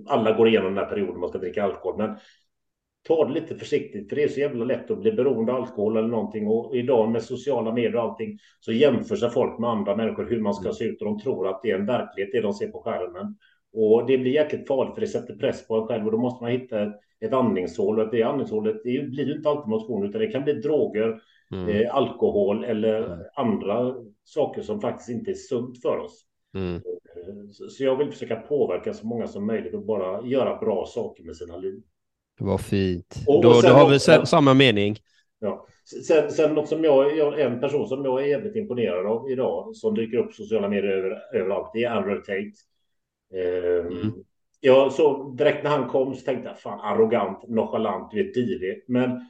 alla går igenom den här perioden man ska dricka alkohol, men ta det lite försiktigt, för det är så jävla lätt att bli beroende av alkohol eller någonting. Och idag med sociala medier och allting så jämför sig folk med andra människor hur man ska se ut och de tror att det är en verklighet, det de ser på skärmen. Och det blir jäkligt farligt för det sätter press på en själv och då måste man hitta ett, ett andningshål och det andningshålet det blir inte alltid motion utan det kan bli droger, mm. eh, alkohol eller mm. andra saker som faktiskt inte är sunt för oss. Mm. Eh, så, så jag vill försöka påverka så många som möjligt och bara göra bra saker med sina liv. Vad fint. Och, då, och då har vi sen, samma mening. Ja. Sen, sen något som jag, jag, en person som jag är jävligt imponerad av idag, som dyker upp sociala medier över, överallt, det är Andrew Tate. Um, mm. Jag så direkt när han kom så tänkte jag fan arrogant, nonchalant, du vet divig. Men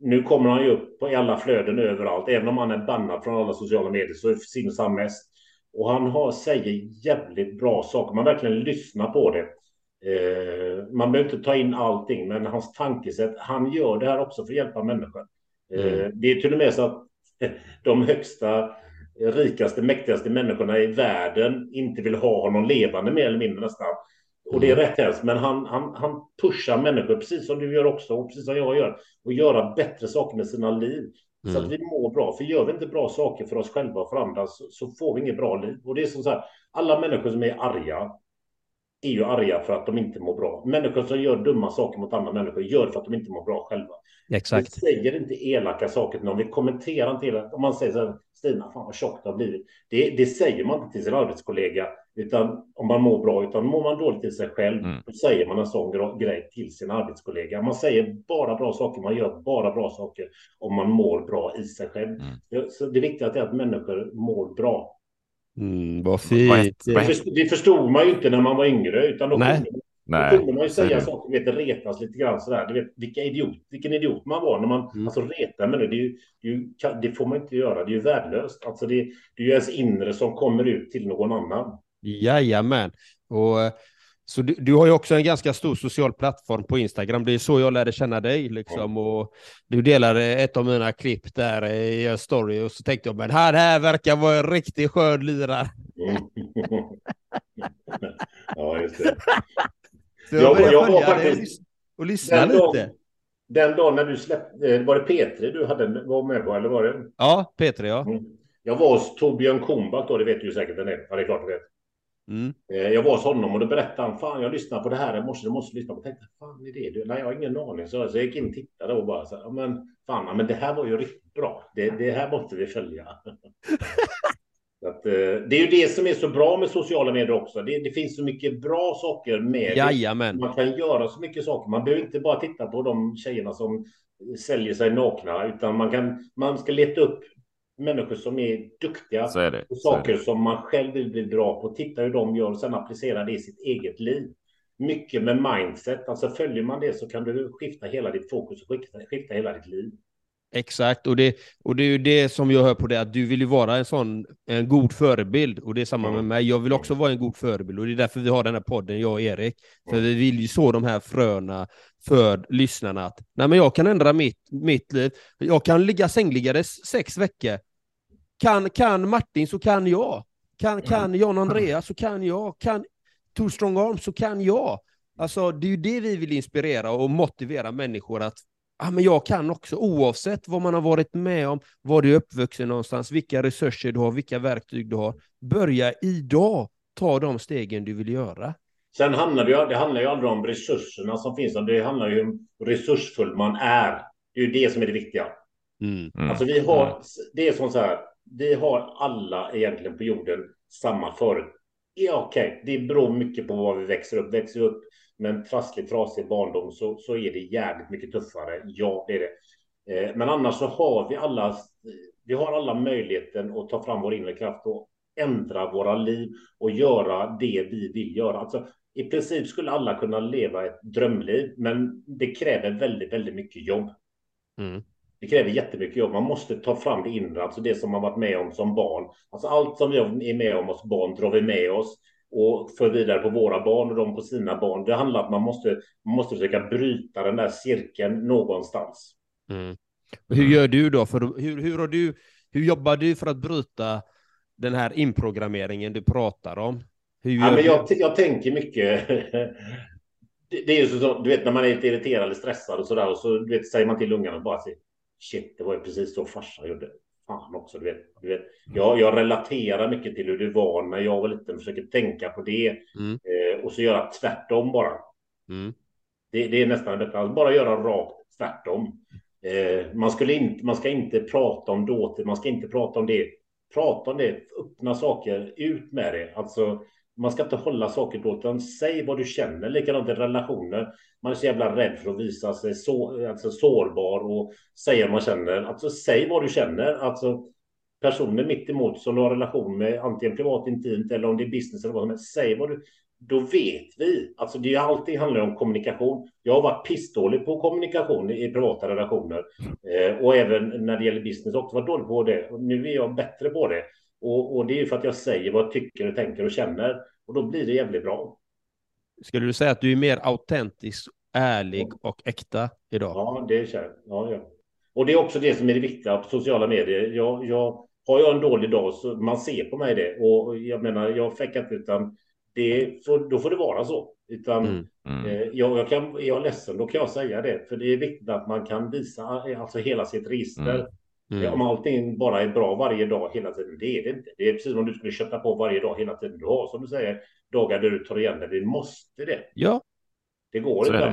nu kommer han ju upp på alla flöden överallt, även om han är bannad från alla sociala medier så syns han mest. Och han har, säger jävligt bra saker, man verkligen lyssnar på det. Eh, man behöver inte ta in allting, men hans tankesätt, han gör det här också för att hjälpa människor. Eh, mm. Det är till och med så att de högsta, rikaste, mäktigaste människorna i världen inte vill ha honom levande mer eller mindre nästan. Och det är mm. rätt hemskt, men han, han, han pushar människor, precis som du gör också, och precis som jag gör, och göra bättre saker med sina liv. Mm. Så att mm. vi mår bra, för gör vi inte bra saker för oss själva och för andra så, så får vi inget bra liv. Och det är som så här, alla människor som är arga, är ju arga för att de inte mår bra. Människor som gör dumma saker mot andra människor gör det för att de inte mår bra själva. Exakt. Vi säger inte elaka saker till någon. Vi kommenterar inte elaka. Om man säger så här, Stina, fan vad tjockt det har blivit. Det, det säger man inte till sin arbetskollega, utan om man mår bra, utan mår man dåligt till sig själv, mm. då säger man en sån grej till sin arbetskollega. Man säger bara bra saker, man gör bara bra saker om man mår bra i sig själv. Mm. Så det viktiga är att människor mår bra. Mm, vad fint. Det förstod man ju inte när man var yngre. Utan då Nej. Kunde, Nej. Då kunde man ju säga saker, vet, retas lite grann sådär. Du vet, vilka idiot, vilken idiot man var när man mm. alltså, retar med det. Det, det, det, får man inte göra, det är ju värdelöst. Alltså, det, det är ju ens inre som kommer ut till någon annan. Jajamän. Och så du, du, har ju också en ganska stor social plattform på Instagram. Det är så jag lärde känna dig. Liksom. Och du delade ett av mina klipp där i en story och så tänkte jag, men här, här verkar vara en riktigt skön lirare. ja, just det. Så jag, jag, jag var faktiskt... Och lyssna lite. Dag, Den dagen när du släppte, var det P3 du hade, var med på eller var det? Ja, Peter ja. Mm. Jag var hos Torbjörn Kumbak då, det vet du ju säkert vem det är. Ja, det är klart du vet. Mm. Eh, Jag var hos honom och då berättade han, fan jag lyssnade på det här i morse, du måste lyssna på det. Jag tänkte, fan är det du? Nej, jag har ingen aning. Så jag gick in och tittade och bara så men fan, men det här var ju riktigt bra. Det, det här måste vi följa. Att, eh, det är ju det som är så bra med sociala medier också. Det, det finns så mycket bra saker med det. Jajamän. Man kan göra så mycket saker. Man behöver inte bara titta på de tjejerna som säljer sig nakna, utan man kan. Man ska leta upp människor som är duktiga Så är det. på saker som man själv vill bli bra på. Titta hur de gör och sen applicera det i sitt eget liv. Mycket med mindset. Alltså följer man det så kan du skifta hela ditt fokus och skifta, skifta hela ditt liv. Exakt, och det, och det är ju det som jag hör på det, att du vill ju vara en sån en god förebild, och det är samma med mig. Jag vill också vara en god förebild, och det är därför vi har den här podden, jag och Erik. För vi vill ju så de här fröna för lyssnarna att, nej men jag kan ändra mitt, mitt liv. Jag kan ligga sängliggandes sex veckor. Kan, kan Martin så kan jag. Kan, kan Jan Andreas så kan jag. Kan Two Strong Arms så kan jag. Alltså det är ju det vi vill inspirera och motivera människor att ja, men jag kan också oavsett vad man har varit med om, var du är uppvuxen någonstans, vilka resurser du har, vilka verktyg du har. Börja idag ta de stegen du vill göra. Sen handlar det ju, det handlar ju aldrig om resurserna som finns, utan det handlar ju om hur resursfull man är. Det är ju det som är det viktiga. Mm. Mm. Alltså vi har, det är som så här, vi har alla egentligen på jorden samma förut. Ja, okej, det beror mycket på var vi växer upp. Växer vi upp med en trasslig, trasig barndom så, så är det jävligt mycket tuffare. Ja, det är det. Eh, men annars så har vi alla, vi har alla möjligheten att ta fram vår inre kraft och ändra våra liv och göra det vi vill göra. Alltså, i princip skulle alla kunna leva ett drömliv, men det kräver väldigt, väldigt mycket jobb. Mm. Det kräver jättemycket jobb. Man måste ta fram det inre, alltså det som man varit med om som barn. Alltså allt som vi är med om som barn drar vi med oss och för vidare på våra barn och de på sina barn. Det handlar om att man måste, man måste försöka bryta den där cirkeln någonstans. Mm. Hur gör du då? För, hur, hur, har du, hur jobbar du för att bryta den här inprogrammeringen du pratar om? Ja, men jag, jag tänker mycket. det, det är ju så, du vet när man är lite irriterad eller stressad och sådär och så du vet, säger man till ungarna bara så, shit, det var ju precis så farsan gjorde. Fan också, du vet. Du vet. Jag, jag relaterar mycket till hur det var när jag var liten, försöker tänka på det Mm. eh, och så göra tvärtom bara. Mm. Det, det är nästan det bästa. Alltså bara göra rakt tvärtom. Eh, man, skulle inte, man ska inte prata om dåtid, man ska inte prata om det. Prata om det, öppna saker, ut med det. Alltså, man ska inte hålla saker utan säg vad du känner. Likadant i relationer. Man är så jävla rädd för att visa sig så, alltså, sårbar och säga vad man känner. Alltså, säg vad du känner. Alltså, personer mitt emot som du har relation med, antingen privat, intimt eller om det är business eller vad som helst. Säg vad du... Då vet vi. Alltså det är ju alltid handlar om kommunikation. Jag har varit pissdålig på kommunikation i privata relationer eh, och även när det gäller business också varit dålig på det. Och nu är jag bättre på det och, och det är ju för att jag säger vad jag tycker och tänker och känner och då blir det jävligt bra. Skulle du säga att du är mer autentisk, ärlig och äkta idag? Ja, det känns. Ja, ja. Och det är också det som är det viktiga på sociala medier. Jag, jag, har jag en dålig dag så man ser på mig det och jag menar, jag fäckar inte utan det får, då får det vara så. Utan Mm. Mm. eh, jag, jag kan, är jag ledsen, då kan jag säga det. För det är viktigt att man kan visa eh, alltså hela sitt register. Mm. Mm. Om allting bara är bra varje dag hela tiden, det är det inte. Det är precis som om du skulle kötta på varje dag hela tiden. Du har som du säger dagar där du tar igen det. Vi måste det. Ja, Det går Så inte.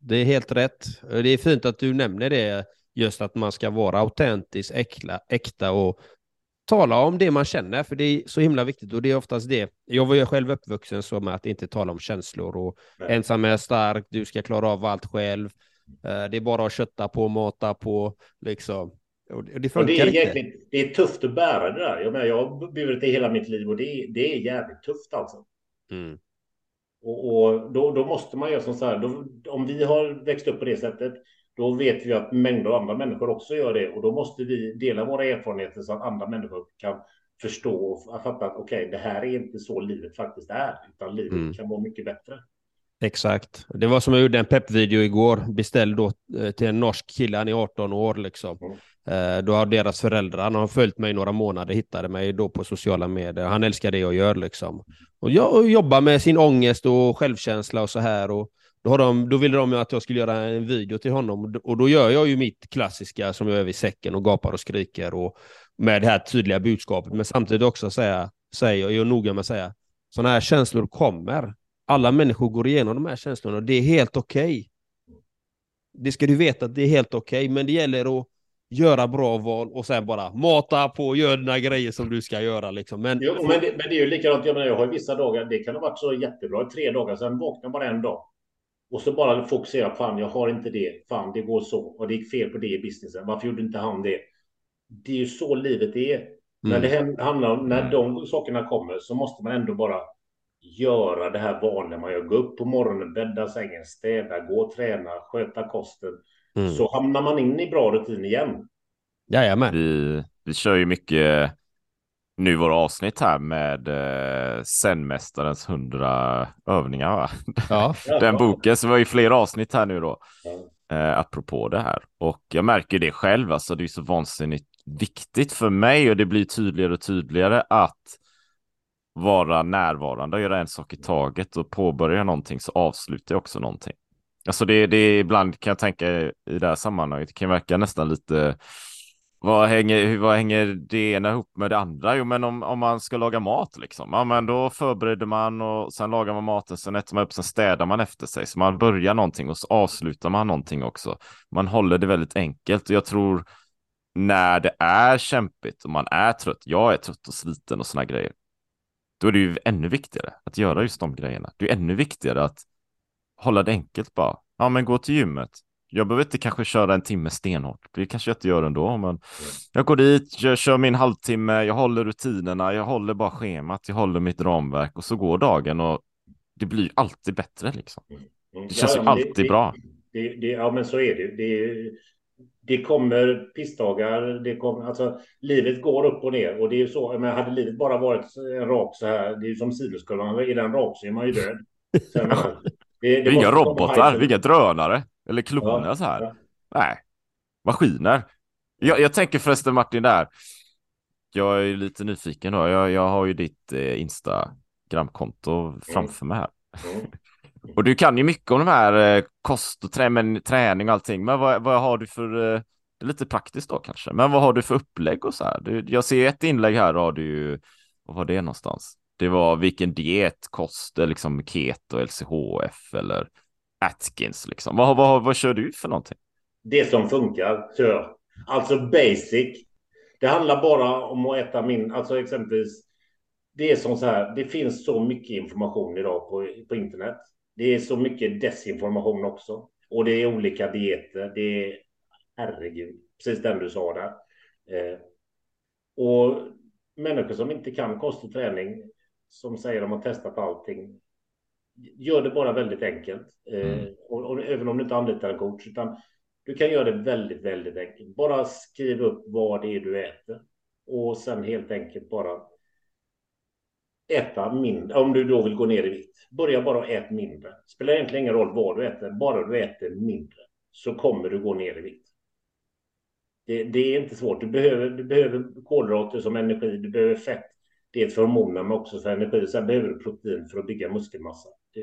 Det är helt rätt. Det är fint att du nämner det, just att man ska vara autentisk, äkla, äkta och tala om det man känner, för det är så himla viktigt och det är oftast det. Jag var ju själv uppvuxen så med att inte tala om känslor och Nej. ensam är stark, du ska klara av allt själv. Eh, det är bara att kötta på, mata på, liksom. Och det funkar och det är inte. Jäkligt, det är tufft att bära det där. Jag, menar, jag har burit det hela mitt liv och det är, det är jävligt tufft alltså. Mm. Och, och då, då, måste man göra som så här, då, om vi har växt upp på det sättet, då vet vi att mängder av andra människor också gör det och då måste vi dela våra erfarenheter så att andra människor kan förstå och fatta att okej, okay, det här är inte så livet faktiskt är, utan livet mm. kan vara mycket bättre. Exakt. Det var som jag gjorde en peppvideo igår, beställd då eh, till en norsk kille, han är 18 år liksom. Mm. Eh, då har deras föräldrar, han har följt mig några månader, hittade mig då på sociala medier. Han älskar det jag gör liksom. Och jag jobbar med sin ångest och självkänsla och så här. Och då, har de, då ville de att jag skulle göra en video till honom och då gör jag ju mitt klassiska som jag är vid säcken och gapar och skriker och med det här tydliga budskapet. Men samtidigt också säga, säger jag är noga med att säga, sådana här känslor kommer. Alla människor går igenom de här känslorna och det är helt okej. Okay. Det ska du veta att det är helt okej, okay, men det gäller att göra bra val och sen bara mata på göra dina grejer som du ska göra. Liksom. Men, jo, men, det, men det är ju likadant. Jag, menar, jag har ju vissa dagar, det kan ha varit så jättebra i tre dagar, sen vaknar bara en dag. Och så bara fokusera, fan jag har inte det, fan det går så, och det gick fel på det i businessen, varför gjorde inte han det? Det är ju så livet är. Mm. När det handlar om, när de sakerna kommer så måste man ändå bara göra det här vanliga man gör. Gå upp på morgonen, bädda sängen, städa, gå och träna, sköta kosten. Mm. Så hamnar man in i bra rutin igen. Jajamän. Vi, vi kör ju mycket nu våra avsnitt här med eh, Zen-mästarens hundra övningar. Va? Ja. Den boken, så var ju flera avsnitt här nu då. Eh, apropå det här. Och jag märker det själv, alltså det är så vansinnigt viktigt för mig och det blir tydligare och tydligare att vara närvarande och göra en sak i taget och påbörja någonting så avslutar jag också någonting. Alltså det, det ibland kan jag tänka i det här sammanhanget, det kan verka nästan lite vad hänger, vad hänger det ena ihop med det andra? Jo, men om, om man ska laga mat liksom, ja, men då förbereder man och sen lagar man maten, sen äter man upp, sen städar man efter sig. Så man börjar någonting och så avslutar man någonting också. Man håller det väldigt enkelt och jag tror när det är kämpigt och man är trött, jag är trött och sliten och såna grejer, då är det ju ännu viktigare att göra just de grejerna. Det är ännu viktigare att hålla det enkelt bara. Ja, men gå till gymmet, jag behöver inte kanske köra en timme stenhårt. Det kanske jag inte gör ändå, men jag går dit, jag kör min halvtimme, jag håller rutinerna, jag håller bara schemat, jag håller mitt ramverk och så går dagen och det blir alltid bättre liksom. Mm. Det känns ja, ju alltid det, bra. Det, det, ja, men så är det. Det, det kommer pissdagar, det kommer, alltså livet går upp och ner och det är ju så, men hade livet bara varit en rak så här, det är ju som sinuskurvan, är den rak så är man ju död. Sen, det, det, inga robotar, vi är inga drönare. Eller kloner ja, så här. Ja. Nej, maskiner. Jag, jag tänker förresten Martin där. Jag är lite nyfiken då. Jag, jag har ju ditt eh, Instagramkonto mm. framför mig här. Mm. och du kan ju mycket om de här eh, kost och trä, men, träning och allting. Men vad, vad har du för, eh, det är lite praktiskt då kanske, men vad har du för upplägg och så här? Du, jag ser ett inlägg här har du ju, vad var det någonstans? Det var vilken diet, kost, liksom keto, LCHF eller Atkins liksom. Vad, vad, vad kör du för någonting? Det som funkar, kör. Alltså basic. Det handlar bara om att äta min, alltså exempelvis. Det är som så här, det finns så mycket information idag på, på internet. Det är så mycket desinformation också. Och det är olika dieter. Det är, herregud, precis den du sa där. Eh, och människor som inte kan kost och träning, som säger de har testat allting, gör det bara väldigt enkelt. Eh, mm. och, och, även om du inte anlitar en coach, utan du kan göra det väldigt, väldigt enkelt. Bara skriv upp vad det är du äter och sen helt enkelt bara äta mindre, om du då vill gå ner i vikt. Börja bara äta mindre. Spelar egentligen ingen roll vad du äter, bara du äter mindre så kommer du gå ner i vikt. Det, det, är inte svårt. Du behöver, du behöver kolhydrater som energi, du behöver fett. Det är ett hormoner men också för energi. Sen behöver du protein för att bygga muskelmassa. Det,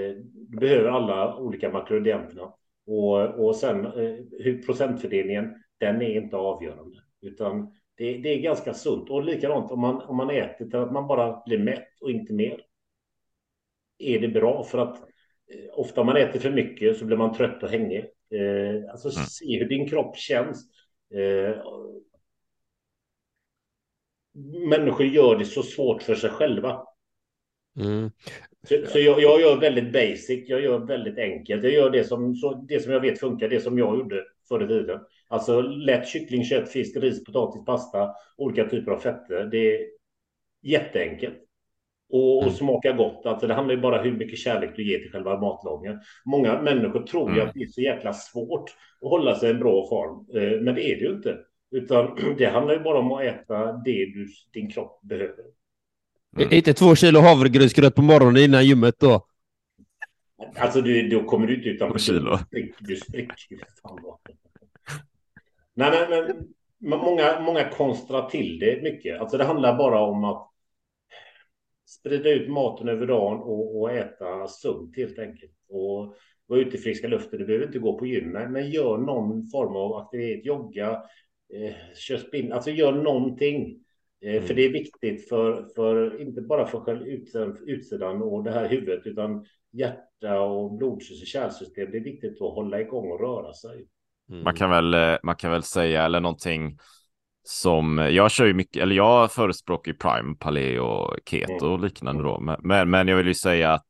eh, du behöver alla olika makronutrienterna. Och, och sen eh, hur procentfördelningen, den är inte avgörande. Utan det, det, är ganska sunt. Och likadant om man, om man äter till att man bara blir mätt och inte mer. Är det bra? För att eh, ofta om man äter för mycket så blir man trött och hängig. Eh, alltså mm. se hur din kropp känns. Eh, människor gör det så svårt för sig själva. Mm. Så, så jag, jag, gör väldigt basic, jag gör väldigt enkelt. Jag gör det som, så, det som jag vet funkar, det som jag gjorde förr i tiden. Alltså lätt kyckling, kött, fisk, ris, potatis, pasta, olika typer av fetter. Det är jätteenkelt. Och, och mm. smaka gott. Alltså det handlar ju bara om hur mycket kärlek du ger till själva matlagningen. Många människor tror ju mm. att det är så jäkla svårt att hålla sig i en bra form. Eh, men det är det ju inte. Utan det handlar ju bara om att äta det du, din kropp behöver. Mm. Inte två kilo havregrynsgröt på morgonen innan gymmet då? Alltså du, då kommer du inte utanför. kilo. Du spricker. Nej, men, men många, många konstrar till det mycket. Alltså det handlar bara om att sprida ut maten över dagen och, och äta sunt helt enkelt. Och vara ute i friska luften. Du behöver inte gå på gym, men gör någon form av aktivitet. Jogga, eh, kör spinn, alltså gör någonting. Eh, mm. För det är viktigt för, för inte bara för själv utsidan, utsidan och det här huvudet, utan hjärta och blodsystem, kärlsystem. Det är viktigt att hålla igång och röra sig. Mm. Man, kan väl, eh, man kan väl säga, eller någonting som jag kör ju mycket, eller jag förespråkar ju Prime, Paleo, Keto och liknande då. Men, men jag vill ju säga att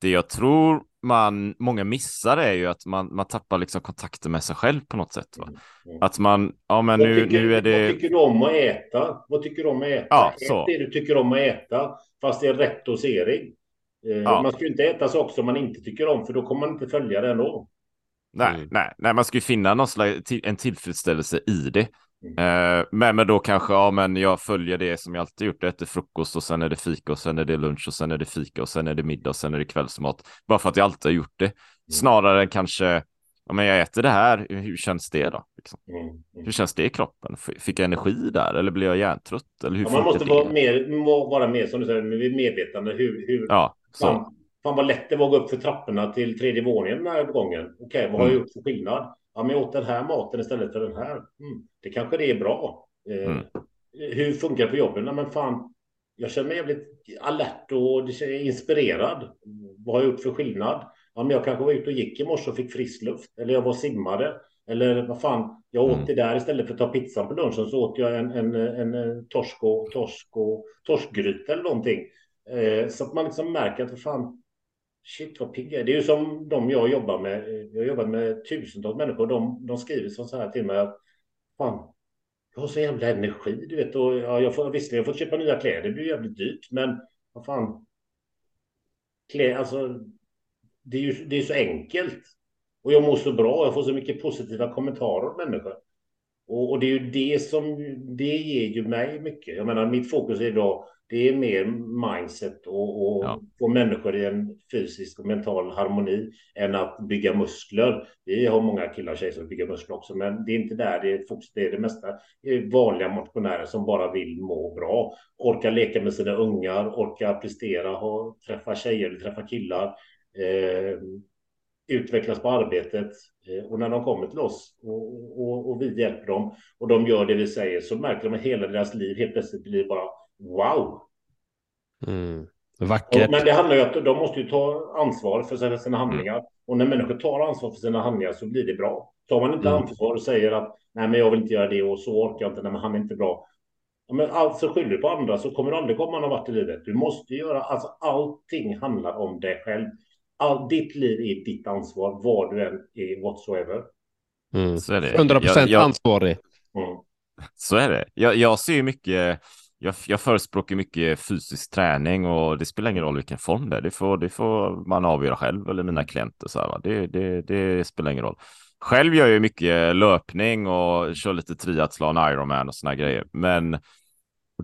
det jag tror man, många missar är ju att man, man tappar liksom kontakten med sig själv på något sätt. Va? Mm, mm. Att man, ja men nu, tycker, nu är det... Vad tycker du om att äta? Vad tycker du om att äta? Ja, så. Ät det du tycker om att äta, fast det är rätt dosering. Eh, ja. Man ska ju inte äta saker som man inte tycker om, för då kommer man inte följa det ändå. Nej, mm. nej, nej, man ska ju finna någon slags, en tillfredsställelse i det. Mm. men, men då kanske, ja men jag följer det som jag alltid gjort, jag äter frukost och sen är det fika och sen är det lunch och sen är det fika och sen är det middag och sen är det kvällsmat. Bara för att jag alltid har gjort det. Mm. Snarare än kanske, ja men jag äter det här, hur känns det då? Liksom? Mm. Mm. Hur känns det i kroppen? Fick jag energi där eller blir jag hjärntrött? Eller hur ja, man måste vara mer, vara mer, som du säger, medvetande hur, hur ja, så. Fan, fan vad lätt det var att gå upp för trapporna till tredje våningen den här gången. Okej, okay, vad har jag mm. gjort för skillnad? Ja, men jag åt den här maten istället för den här. Mm, det kanske det är bra. Eh, mm. Hur funkar det på jobben? Nej, men fan, jag känner mig jävligt alert och inspirerad. Vad har jag gjort för skillnad? Ja, men jag kanske var ute och gick i morse och fick frisk luft. Eller jag var simmade. Eller vad fan, jag åt mm. det där istället för att ta pizzan på lunchen så åt jag en, en, en, en torsk och, torsk och torskgryta eller någonting. Eh, så att man liksom märker att vad fan, Shit vad pigga Det är ju som de jag jobbar med. Jag jobbar med tusentals människor. De, de skriver så här till mig att fan, jag har så jävla energi, du vet. Och ja, jag får visserligen fått köpa nya kläder. Det blir jävligt dyrt, men vad fan. Klä, alltså, det är ju det är så enkelt. Och jag mår så bra. Jag får så mycket positiva kommentarer av människor. Och, och det är ju det som det ger ju mig mycket. Jag menar, mitt fokus är idag det är mer mindset och, och ja. få människor i en fysisk och mental harmoni än att bygga muskler. Vi har många killar och tjejer som bygger muskler också, men det är inte där det är fokus. Det är det mesta det är vanliga motionärer som bara vill må bra, orka leka med sina ungar, orka prestera, ha, träffa tjejer, träffa killar, eh, utvecklas på arbetet. Eh, och när de kommer till oss och, och, och vi hjälper dem och de gör det vi säger så märker de att hela deras liv helt plötsligt blir bara wow. Mm. Vackert. Men det handlar ju om att de måste ju ta ansvar för sina handlingar. Mm. Och när människor tar ansvar för sina handlingar så blir det bra. Tar man inte mm. ansvar och säger att nej, men jag vill inte göra det och så orkar jag inte, nej, men han är inte bra. Ja, men alltså skyller du på andra så kommer du aldrig komma någon vart i livet. Du måste göra, alltså allting handlar om dig själv. All, ditt liv är ditt ansvar, vad du än är whatsoever. Mm. Så är det. 100 procent ansvarig. Mm. Så är det. Jag, jag ser mycket jag, jag förespråkar mycket fysisk träning och det spelar ingen roll vilken form det är. Det får, det får man avgöra själv eller mina klienter. Så här, det, det, det spelar ingen roll. Själv gör jag mycket löpning och kör lite triathlon, Ironman och såna grejer. Men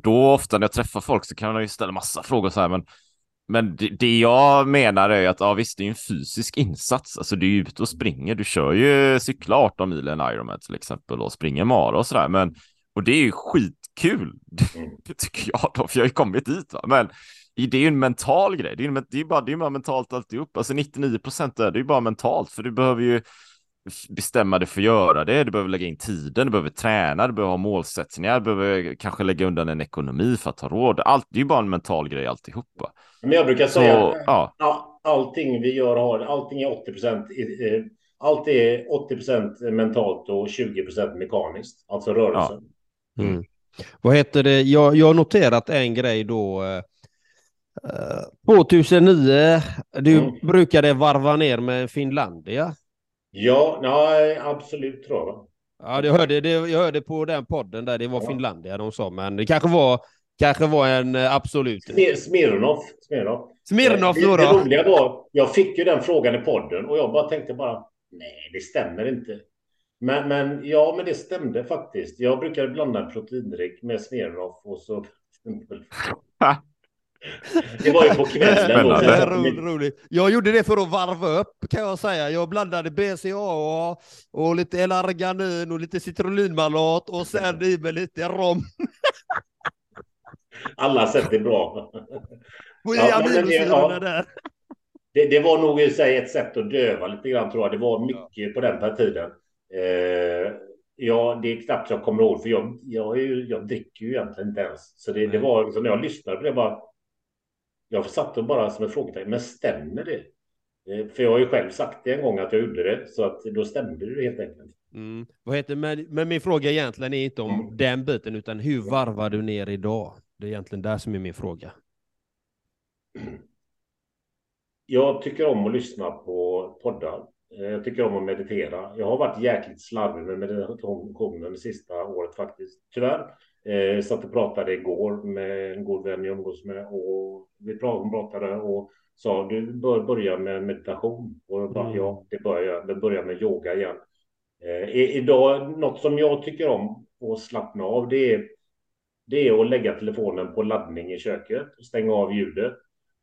då ofta när jag träffar folk så kan jag ju ställa massa frågor så här, men men det, det, jag menar är att ja, visst, det är en fysisk insats. Alltså du är ute och springer. Du kör ju cykla 18 mil en Ironman till exempel och springer mara och sådär. Men och det är ju skitkul. Mm. Det tycker jag då, för jag har ju kommit dit. Va? Men det är ju en mental grej. Det är, ju det är bara, det är bara mentalt alltihop. Alltså 99 procent är det ju bara mentalt, för du behöver ju bestämma dig för att göra det. Du behöver lägga in tiden, du behöver träna, du behöver ha målsättningar, du behöver kanske lägga undan en ekonomi för att ha råd. Allt, det är ju bara en mental grej alltihopa. Men jag brukar säga att ja. allting vi gör har, allting är 80 procent. Allt är 80 procent mentalt och 20 procent mekaniskt, alltså rörelsen. Ja. Mm. Vad heter det? Jag, jag har noterat en grej då. Eh, 2009, du mm. brukade varva ner med Finlandia. Ja, nej, absolut tror jag. Ja, jag hörde, det, jag hörde på den podden där det var ja. Finlandia de sa, men det kanske var, kanske var en eh, absolut. Smirnov. Smirnov. Smirnov då. Det, det roliga var, jag fick ju den frågan i podden och jag bara tänkte bara, nej, det stämmer inte. Men, men ja, men det stämde faktiskt. Jag brukade blanda proteindryck med Smirnov och så Det var ju på kvällen. Roligt, roligt. Jag gjorde det för att varva upp kan jag säga. Jag blandade BCAA och lite L-arganin och lite citronlinmalat och sen i med lite rom. Alla sätt är bra. Ja, aminosyrorna där. Det, det, var nog i sig ett sätt att döva lite grann tror jag. Det var mycket ja. på den tiden. Eh, ja, det är knappt jag kommer ihåg för jag, jag, jag, jag dricker ju egentligen inte ens. Så det, det var liksom när jag lyssnade på det bara jag satt och bara som ett frågetecken, men stämmer det? Eh, för jag har ju själv sagt det en gång att jag gjorde det, så att då stämde det helt enkelt. Mm. Vad heter, men, men min fråga egentligen är inte om mm. den biten, utan hur varvar du ner idag? Det är egentligen det som är min fråga. Jag tycker om att lyssna på poddar. Eh, jag tycker om att meditera. Jag har varit jäkligt slarvig med meditationen det sista året faktiskt, tyvärr. Eh, satt och pratade igår med en god vän jag umgås med och vi pratade och sa du bör börja med meditation. Och jag bara, mm. ja, det börjar jag. börjar med yoga igen. Eh, idag, något som jag tycker om att slappna av, det är, det är att lägga telefonen på laddning i köket, stänga av ljudet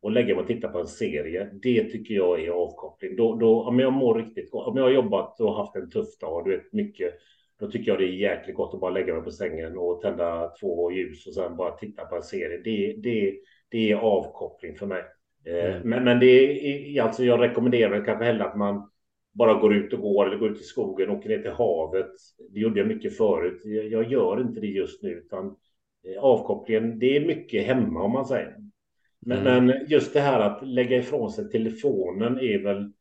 och lägga mig och titta på en serie. Det tycker jag är avkoppling. Då, då, om jag mår riktigt gott, om jag har jobbat och haft en tuff dag, du vet mycket då tycker jag det är jäkligt gott att bara lägga mig på sängen och tända två ljus och sen bara titta på en serie. Det, det, det är avkoppling för mig. Eh, mm. Men, men det är alltså, jag rekommenderar kanske hellre att man bara går ut och går eller går ut i skogen, åker ner till havet. Det gjorde jag mycket förut. Jag, jag gör inte det just nu, utan eh, avkopplingen, det är mycket hemma om man säger. Men, mm. men just det här att lägga ifrån sig telefonen är väl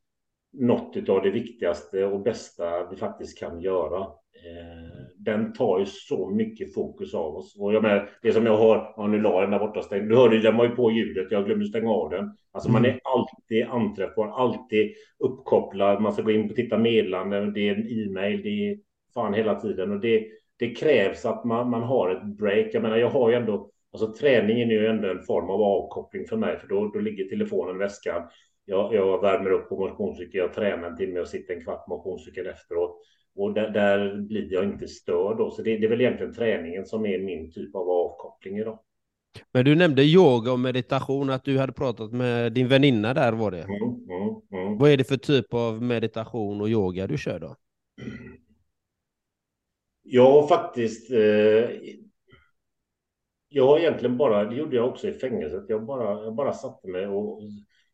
något av det viktigaste och bästa vi faktiskt kan göra. Eh, den tar ju så mycket fokus av oss. Och jag menar, det som jag har, ja, nu la den där borta stängd. Du hörde, den var ju på ljudet, jag glömde stänga av den. Alltså man är mm. alltid anträffbar, alltid uppkopplad. Man ska gå in och titta meddelanden, det är en e-mail, det är fan hela tiden. Och det, det krävs att man, man har ett break. Jag menar, jag har ju ändå, alltså träningen är ju ändå en form av avkoppling för mig, för då, då ligger telefonen i väskan. Jag, jag värmer upp på motionscykel, jag tränar en timme och sitter en kvart motionscykel efteråt. Och där, där, blir jag inte störd då. Så det, det, är väl egentligen träningen som är min typ av avkoppling idag. Men du nämnde yoga och meditation, att du hade pratat med din väninna där var det. Mm, mm, mm. Vad är det för typ av meditation och yoga du kör då? Jag har faktiskt. Eh, jag har egentligen bara, det gjorde jag också i fängelset. Jag bara, jag bara satte mig och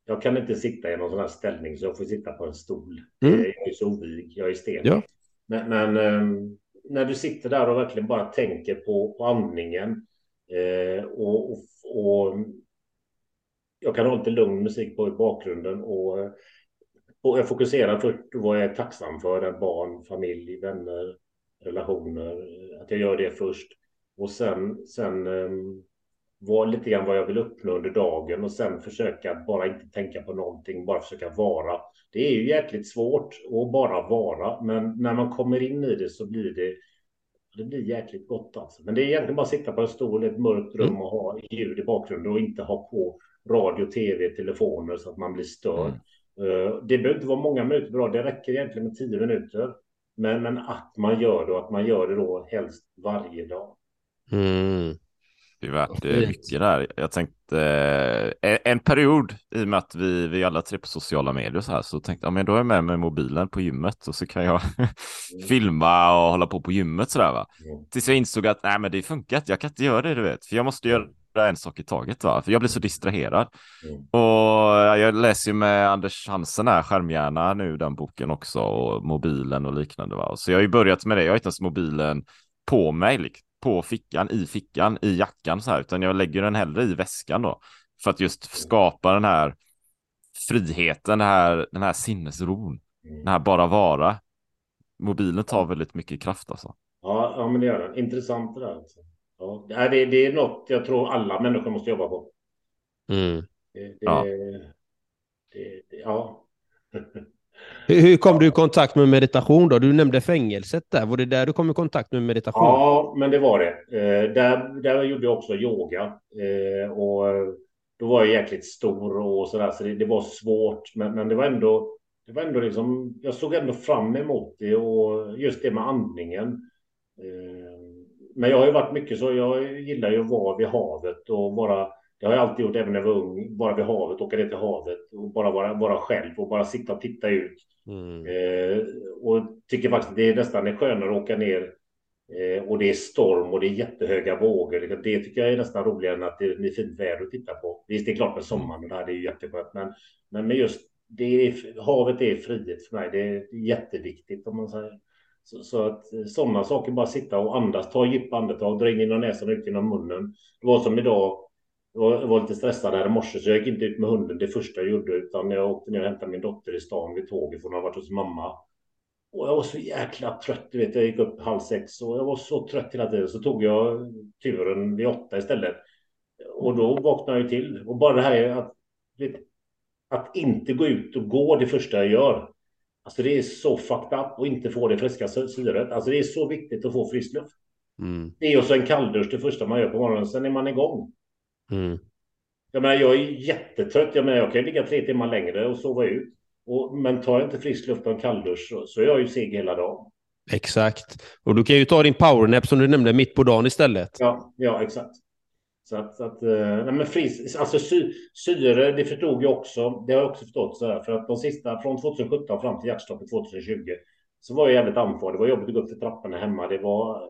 jag kan inte sitta i någon sån här ställning så jag får sitta på en stol. Mm. Jag är så ovig, jag är sten. Ja. Men, men um, när du sitter där och verkligen bara tänker på, på andningen eh, och, och, och, jag kan ha lite lugn musik på i bakgrunden och, och jag fokuserar först vad jag är tacksam för, barn, familj, vänner, relationer, att jag gör det först och sen, sen um, vad, lite grann vad jag vill uppnå under dagen och sen försöka bara inte tänka på någonting, bara försöka vara. Det är ju jäkligt svårt att bara vara, men när man kommer in i det så blir det det blir jäkligt gott alltså. Men det är egentligen bara att sitta på en stol i ett mörkt rum mm. och ha ljud i bakgrunden och inte ha på radio, tv, telefoner så att man blir störd. Mm. Det behöver inte vara många minuter bra. Det räcker egentligen med tio minuter. Men, men att man gör det och att man gör det då helst varje dag. Mm. Det är värt eh, mycket där. Jag tänkte eh, en period i och med att vi, vi alla tre på sociala medier så här så tänkte jag, men då är jag med med mobilen på gymmet och så kan jag mm. filma och hålla på på gymmet sådär va. Mm. Tills jag insåg att nej men det funkar inte, jag kan inte göra det du vet, för jag måste göra en sak i taget va, för jag blir så distraherad. Mm. Och jag läser ju med Anders Hansen här, Skärmhjärna nu, den boken också, och mobilen och liknande va. Så jag har ju börjat med det, jag har inte ens mobilen på mig, liksom på fickan, i fickan, i jackan så här, utan jag lägger den hellre i väskan då. För att just skapa den här friheten, den här, den här sinnesron, mm. den här bara vara. Mobilen tar väldigt mycket kraft alltså. Ja, ja men det gör den. Intressant det där. Alltså. Ja, det, det är något jag tror alla människor måste jobba på. Mm. Det, det, ja. Det, ja. Hur kom du i kontakt med meditation då? Du nämnde fängelset där. Var det där du kom i kontakt med meditation? Ja, men det var det. Eh, där, där gjorde jag också yoga. Eh, och då var jag jäkligt stor och sådär, så det, det var svårt. Men, men det var ändå, det var ändå liksom, jag såg ändå fram emot det och just det med andningen. Eh, men jag har ju varit mycket så, jag gillar ju att vara vid havet och vara det har jag alltid gjort även när jag var ung. Bara vid havet, åka ner till havet och bara vara, vara själv och bara sitta och titta ut. Mm. Eh, och tycker faktiskt att det är nästan skönare att åka ner eh, och det är storm och det är jättehöga vågor. Det tycker jag är nästan roligare än att det är fint väder att titta på. Visst, det är klart med sommaren och det här, är jätteskönt, men, men med just det är, havet är frihet för mig. Det är jätteviktigt om man säger. Så, så att sådana saker, bara sitta och andas, ta djupa andetag, dra in genom näsan och ut genom munnen. Det var som idag, jag var lite stressad här i morse så jag gick inte ut med hunden det första jag gjorde utan jag åkte ner och hämtade min dotter i stan vid tåget för hon har varit hos mamma. Och jag var så jäkla trött, du vet, jag gick upp halv sex och jag var så trött hela tiden så tog jag turen vid åtta istället. Och då vaknade jag till och bara det här att, vet, att inte gå ut och gå det första jag gör. Alltså det är så fucked up och inte få det friska syret. Alltså det är så viktigt att få frisk luft. Mm. Det är också en kalldusch det första man gör på morgonen, sen är man igång. Mm. Jag menar, jag är jättetrött. Jag menar, jag kan ligga tre timmar längre och sova ut. Och, men tar jag inte frisk luft och en kalldusch så, så är jag ju seg hela dagen. Exakt. Och du kan ju ta din powernap som du nämnde mitt på dagen istället. Ja, ja exakt. Så att, så att eh, nej men fris, alltså sy, syre, det förstod jag också. Det har jag också förstått så här, för att de sista från 2017 fram till hjärtstoppet 2020 så var jag jävligt andfådd. Det var jobbigt att gå upp för trapporna hemma. Det var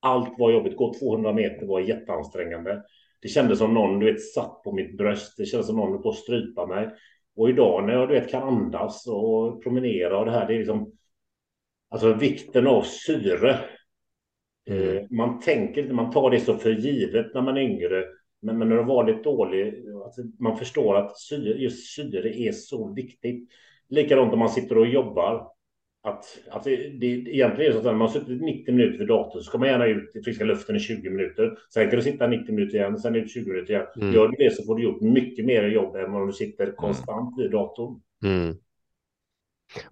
allt var jobbigt. Gå 200 meter var jätteansträngande. Det kändes som någon du vet, satt på mitt bröst. Det kändes som någon höll på att strypa mig. Och idag när jag du vet, kan andas och promenera och det här, det är liksom alltså vikten av syre. Mm. Eh, man tänker inte, man tar det så för givet när man är yngre. Men, men när du var lite dålig, alltså, man förstår att syre, just syre är så viktigt. Likadant om man sitter och jobbar att, att det, det egentligen är så att när man har suttit 90 minuter vid datorn så ska man gärna ut i friska luften i 20 minuter. Sen kan du sitta 90 minuter igen, sen ut 20 minuter igen. Mm. Gör du det så får du gjort mycket mer jobb än om du sitter mm. konstant vid datorn. Mm.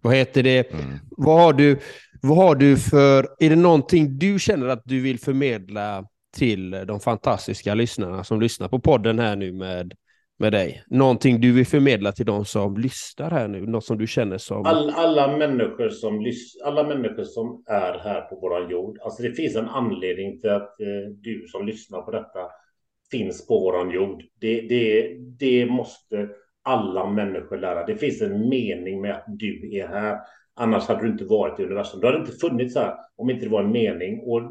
Vad heter det? Mm. Vad, har du, vad har du för... Är det någonting du känner att du vill förmedla till de fantastiska lyssnarna som lyssnar på podden här nu med med dig? Någonting du vill förmedla till de som lyssnar här nu? Något som du känner som... All, alla, människor som alla människor som är här på vår jord. Alltså det finns en anledning till att eh, du som lyssnar på detta finns på vår jord. Det, det, det måste alla människor lära. Det finns en mening med att du är här. Annars hade du inte varit i universum. Du hade inte funnits här om inte det var en mening. Och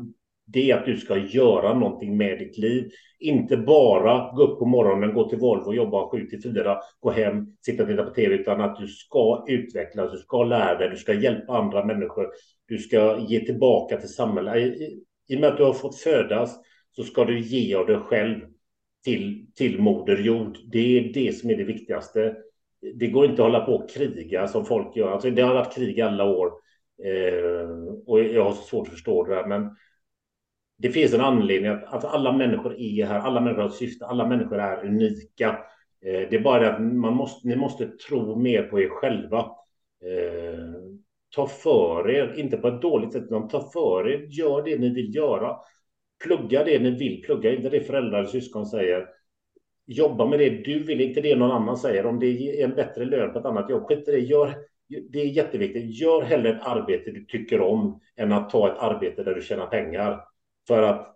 det är att du ska göra någonting med ditt liv. Inte bara gå upp på morgonen, gå till Volvo, jobba 7 till 4, gå hem, sitta och titta på tv, utan att du ska utvecklas, du ska lära dig, du ska hjälpa andra människor, du ska ge tillbaka till samhället. I, i och med att du har fått födas så ska du ge av dig själv till, till Moder Jord. Det är det som är det viktigaste. Det går inte att hålla på och kriga som folk gör. Alltså, det har varit krig alla år eh, och jag har så svårt att förstå det där, men det finns en anledning att, att alla människor är här, alla människor har ett syfte, alla människor är unika. Eh, det är bara det att man måste, ni måste tro mer på er själva. Eh, ta för er, inte på ett dåligt sätt, utan ta för er, gör det ni vill göra. Plugga det ni vill plugga, inte det föräldrar och syskon säger. Jobba med det du vill, inte det någon annan säger. Om det är en bättre lön på ett annat jobb, skit i det. Gör, det är jätteviktigt. Gör hellre ett arbete du tycker om än att ta ett arbete där du tjänar pengar. För att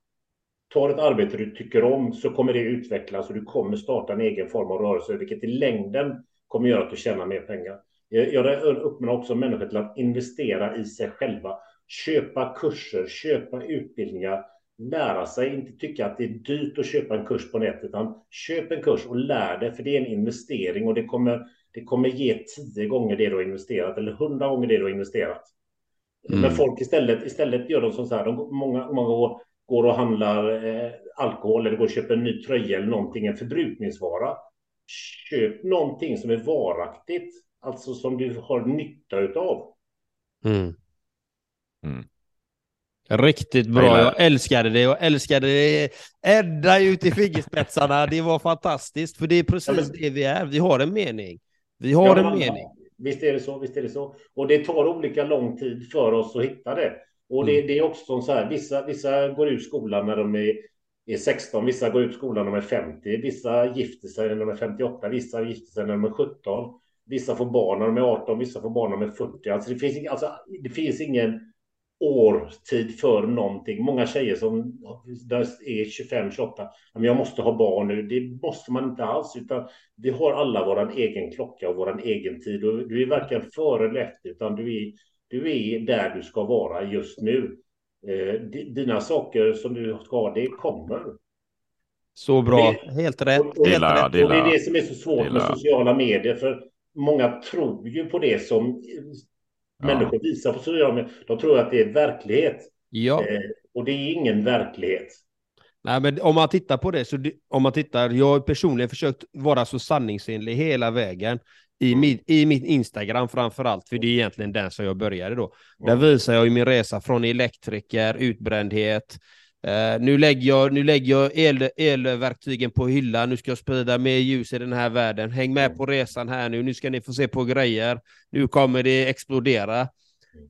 tar ett arbete du tycker om så kommer det utvecklas och du kommer starta en egen form av rörelse, vilket i längden kommer göra att du tjänar mer pengar. Jag uppmanar också människor till att investera i sig själva, köpa kurser, köpa utbildningar, lära sig, inte tycka att det är dyrt att köpa en kurs på nätet, utan köp en kurs och lär dig, för det är en investering och det kommer, det kommer ge tio gånger det du har investerat eller hundra gånger det du har investerat. Mm. Men folk istället, istället gör de som så här, de, många, många går och handlar eh, alkohol eller går och köper en ny tröja eller någonting, en förbrukningsvara. Köp någonting som är varaktigt, alltså som du har nytta utav. Mm. Mm. Riktigt bra. Jag älskade det. Jag älskade det ända ut i fingerspetsarna. Det var fantastiskt, för det är precis ja, men... det vi är. Vi har en mening. Vi har ja, en mening. Visst är det så. Visst är det så. Och det tar olika lång tid för oss att hitta det. Och det, mm. det är också så här. Vissa, vissa går ut skolan när de är, är 16. Vissa går ut skolan när de är 50. Vissa gifter sig när de är 58. Vissa gifter sig när de är 17. Vissa får barn när de är 18. Vissa får barn när de är 40. Alltså det finns, alltså, det finns ingen årtid för någonting. Många tjejer som är 25, 28, men jag måste ha barn nu. Det måste man inte alls, utan vi har alla vår egen klocka och vår egen tid. Och du är varken före eller efter, utan du är, du är där du ska vara just nu. Eh, dina saker som du ska ha, det kommer. Så bra, det, helt rätt. Och, helt rätt. och det är det som är så svårt med sociala medier, för många tror ju på det som människor visar på sociala. De tror att det är verklighet. Ja. Eh, och det är ingen verklighet. Nej, men om man tittar på det, så det, om man tittar, jag har personligen försökt vara så sanningsenlig hela vägen i, mm. min, i min Instagram framför allt, för det är egentligen den som jag började då. Mm. Där visar jag ju min resa från elektriker, utbrändhet, Uh, nu lägger jag, nu lägger jag el, elverktygen på hyllan, nu ska jag sprida mer ljus i den här världen. Häng med på resan här nu, nu ska ni få se på grejer. Nu kommer det explodera.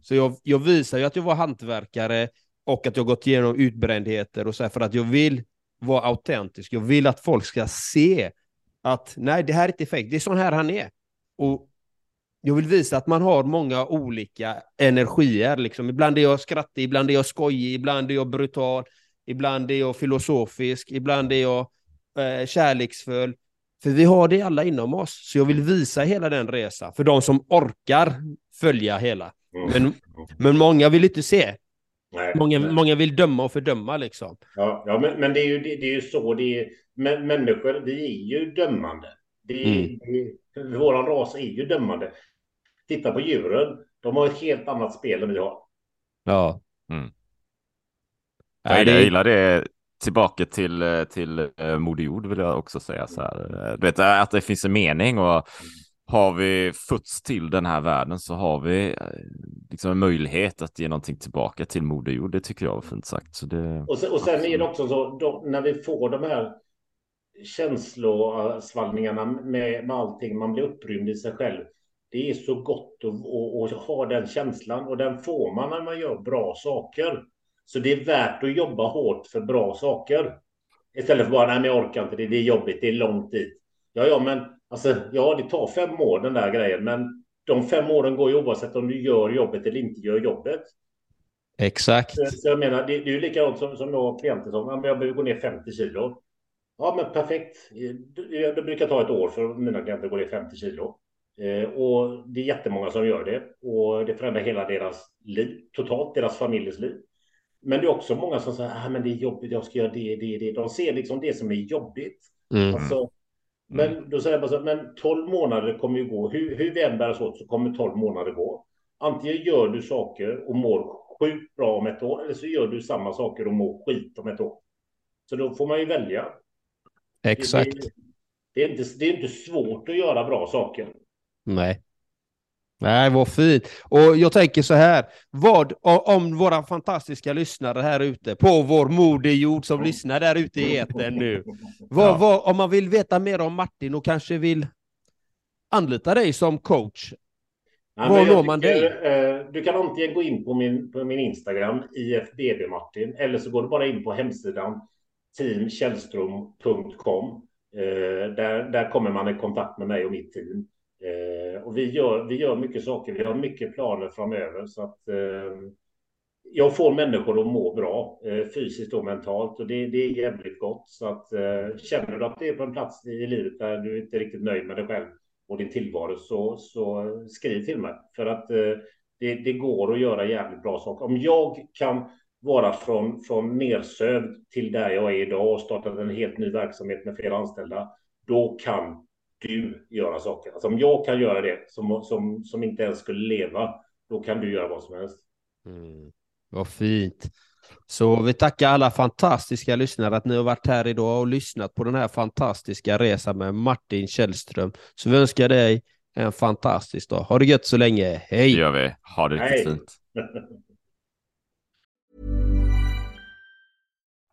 Så jag, jag visar ju att jag var hantverkare och att jag gått igenom utbrändheter och så här, för att jag vill vara autentisk. Jag vill att folk ska se att nej, det här är inte fake, det är sån här han är. Och jag vill visa att man har många olika energier. Liksom. Ibland är jag skrattig, ibland är jag skojig, ibland är jag brutal, Ibland är jag filosofisk, ibland är jag eh, kärleksfull. För vi har det alla inom oss. Så jag vill visa hela den resan för de som orkar följa hela. Mm. Men, men många vill inte se. Nej, många, nej. många vill döma och fördöma liksom. Ja, ja men, men det, är ju, det, det är ju så. Det är, men, människor, vi är ju dömande. Det är, mm. det, våran ras är ju dömande. Titta på djuren. De har ett helt annat spel än vi har. Ja. Mm. Nej, det... Jag gillar det. Tillbaka till, eh, till uh, Moder Jord vill jag också säga så här. Eh, du vet, att det finns en mening och har vi fötts till den här världen så har vi liksom en möjlighet att ge någonting tillbaka till Moder Jord. Det tycker jag var fint sagt. Så det, och, sen, och sen är det också så, då, när vi får de här känslosvallningarna med, med allting, man blir upprymd i sig själv. Det är så gott att, att, att ha den känslan och den får man när man gör bra saker. Så det är värt att jobba hårt för bra saker. Istället för bara, nej men jag orkar inte, det, det är jobbigt, det är långt dit. Ja, ja, men alltså, ja, det tar fem år den där grejen, men de fem åren går ju oavsett om du gör jobbet eller inte gör jobbet. Exakt. Så, så jag menar, det, det är ju likadant som, som jag har klienter som, ja, men jag behöver gå ner 50 kilo. Ja, men perfekt. Det, det brukar ta ett år för mina klienter att gå ner 50 kilo. Eh, och det är jättemånga som gör det och det förändrar hela deras liv, totalt deras familjers liv. Men det är också många som säger att ah, det är jobbigt, jag ska göra det, det, det. De ser liksom det som är jobbigt. Mm. Alltså, men mm. då säger jag bara så men 12 månader kommer ju gå. Hur, hur vi än bär oss åt så kommer 12 månader gå. Antingen gör du saker och mår sjukt bra om ett år eller så gör du samma saker och mår skit om ett år. Så då får man ju välja. Exakt. Det, det, det, är, inte, det är inte svårt att göra bra saker. Nej. Nej, vad fint. Och jag tänker så här, vad om våra fantastiska lyssnare här ute på vår moderjord som lyssnar där ute i etern nu. Vad, vad, om man vill veta mer om Martin och kanske vill anlita dig som coach, Ja, Var når man dig? Eh, du kan antingen gå in på min, på min Instagram, IFBB Martin, eller så går du bara in på hemsidan teamkällström.com. Eh, där, där kommer man i kontakt med mig och mitt team. Eh, och vi gör, vi gör mycket saker. Vi har mycket planer framöver så att eh, jag får människor att må bra eh, fysiskt och mentalt och det, det är jävligt gott. Så att eh, känner du att det är på en plats i livet där du inte är riktigt nöjd med dig själv och din tillvaro så, så skriv till mig för att eh, det, det, går att göra jävligt bra saker. Om jag kan vara från, från nersövd till där jag är idag och startat en helt ny verksamhet med flera anställda, då kan du göra saker. Alltså om jag kan göra det som, som, som inte ens skulle leva, då kan du göra vad som helst. Mm. Vad fint. Så vi tackar alla fantastiska lyssnare att ni har varit här idag och lyssnat på den här fantastiska resan med Martin Källström. Så vi önskar dig en fantastisk dag. Ha det gött så länge. Hej! Det gör vi. Ha det riktigt fint.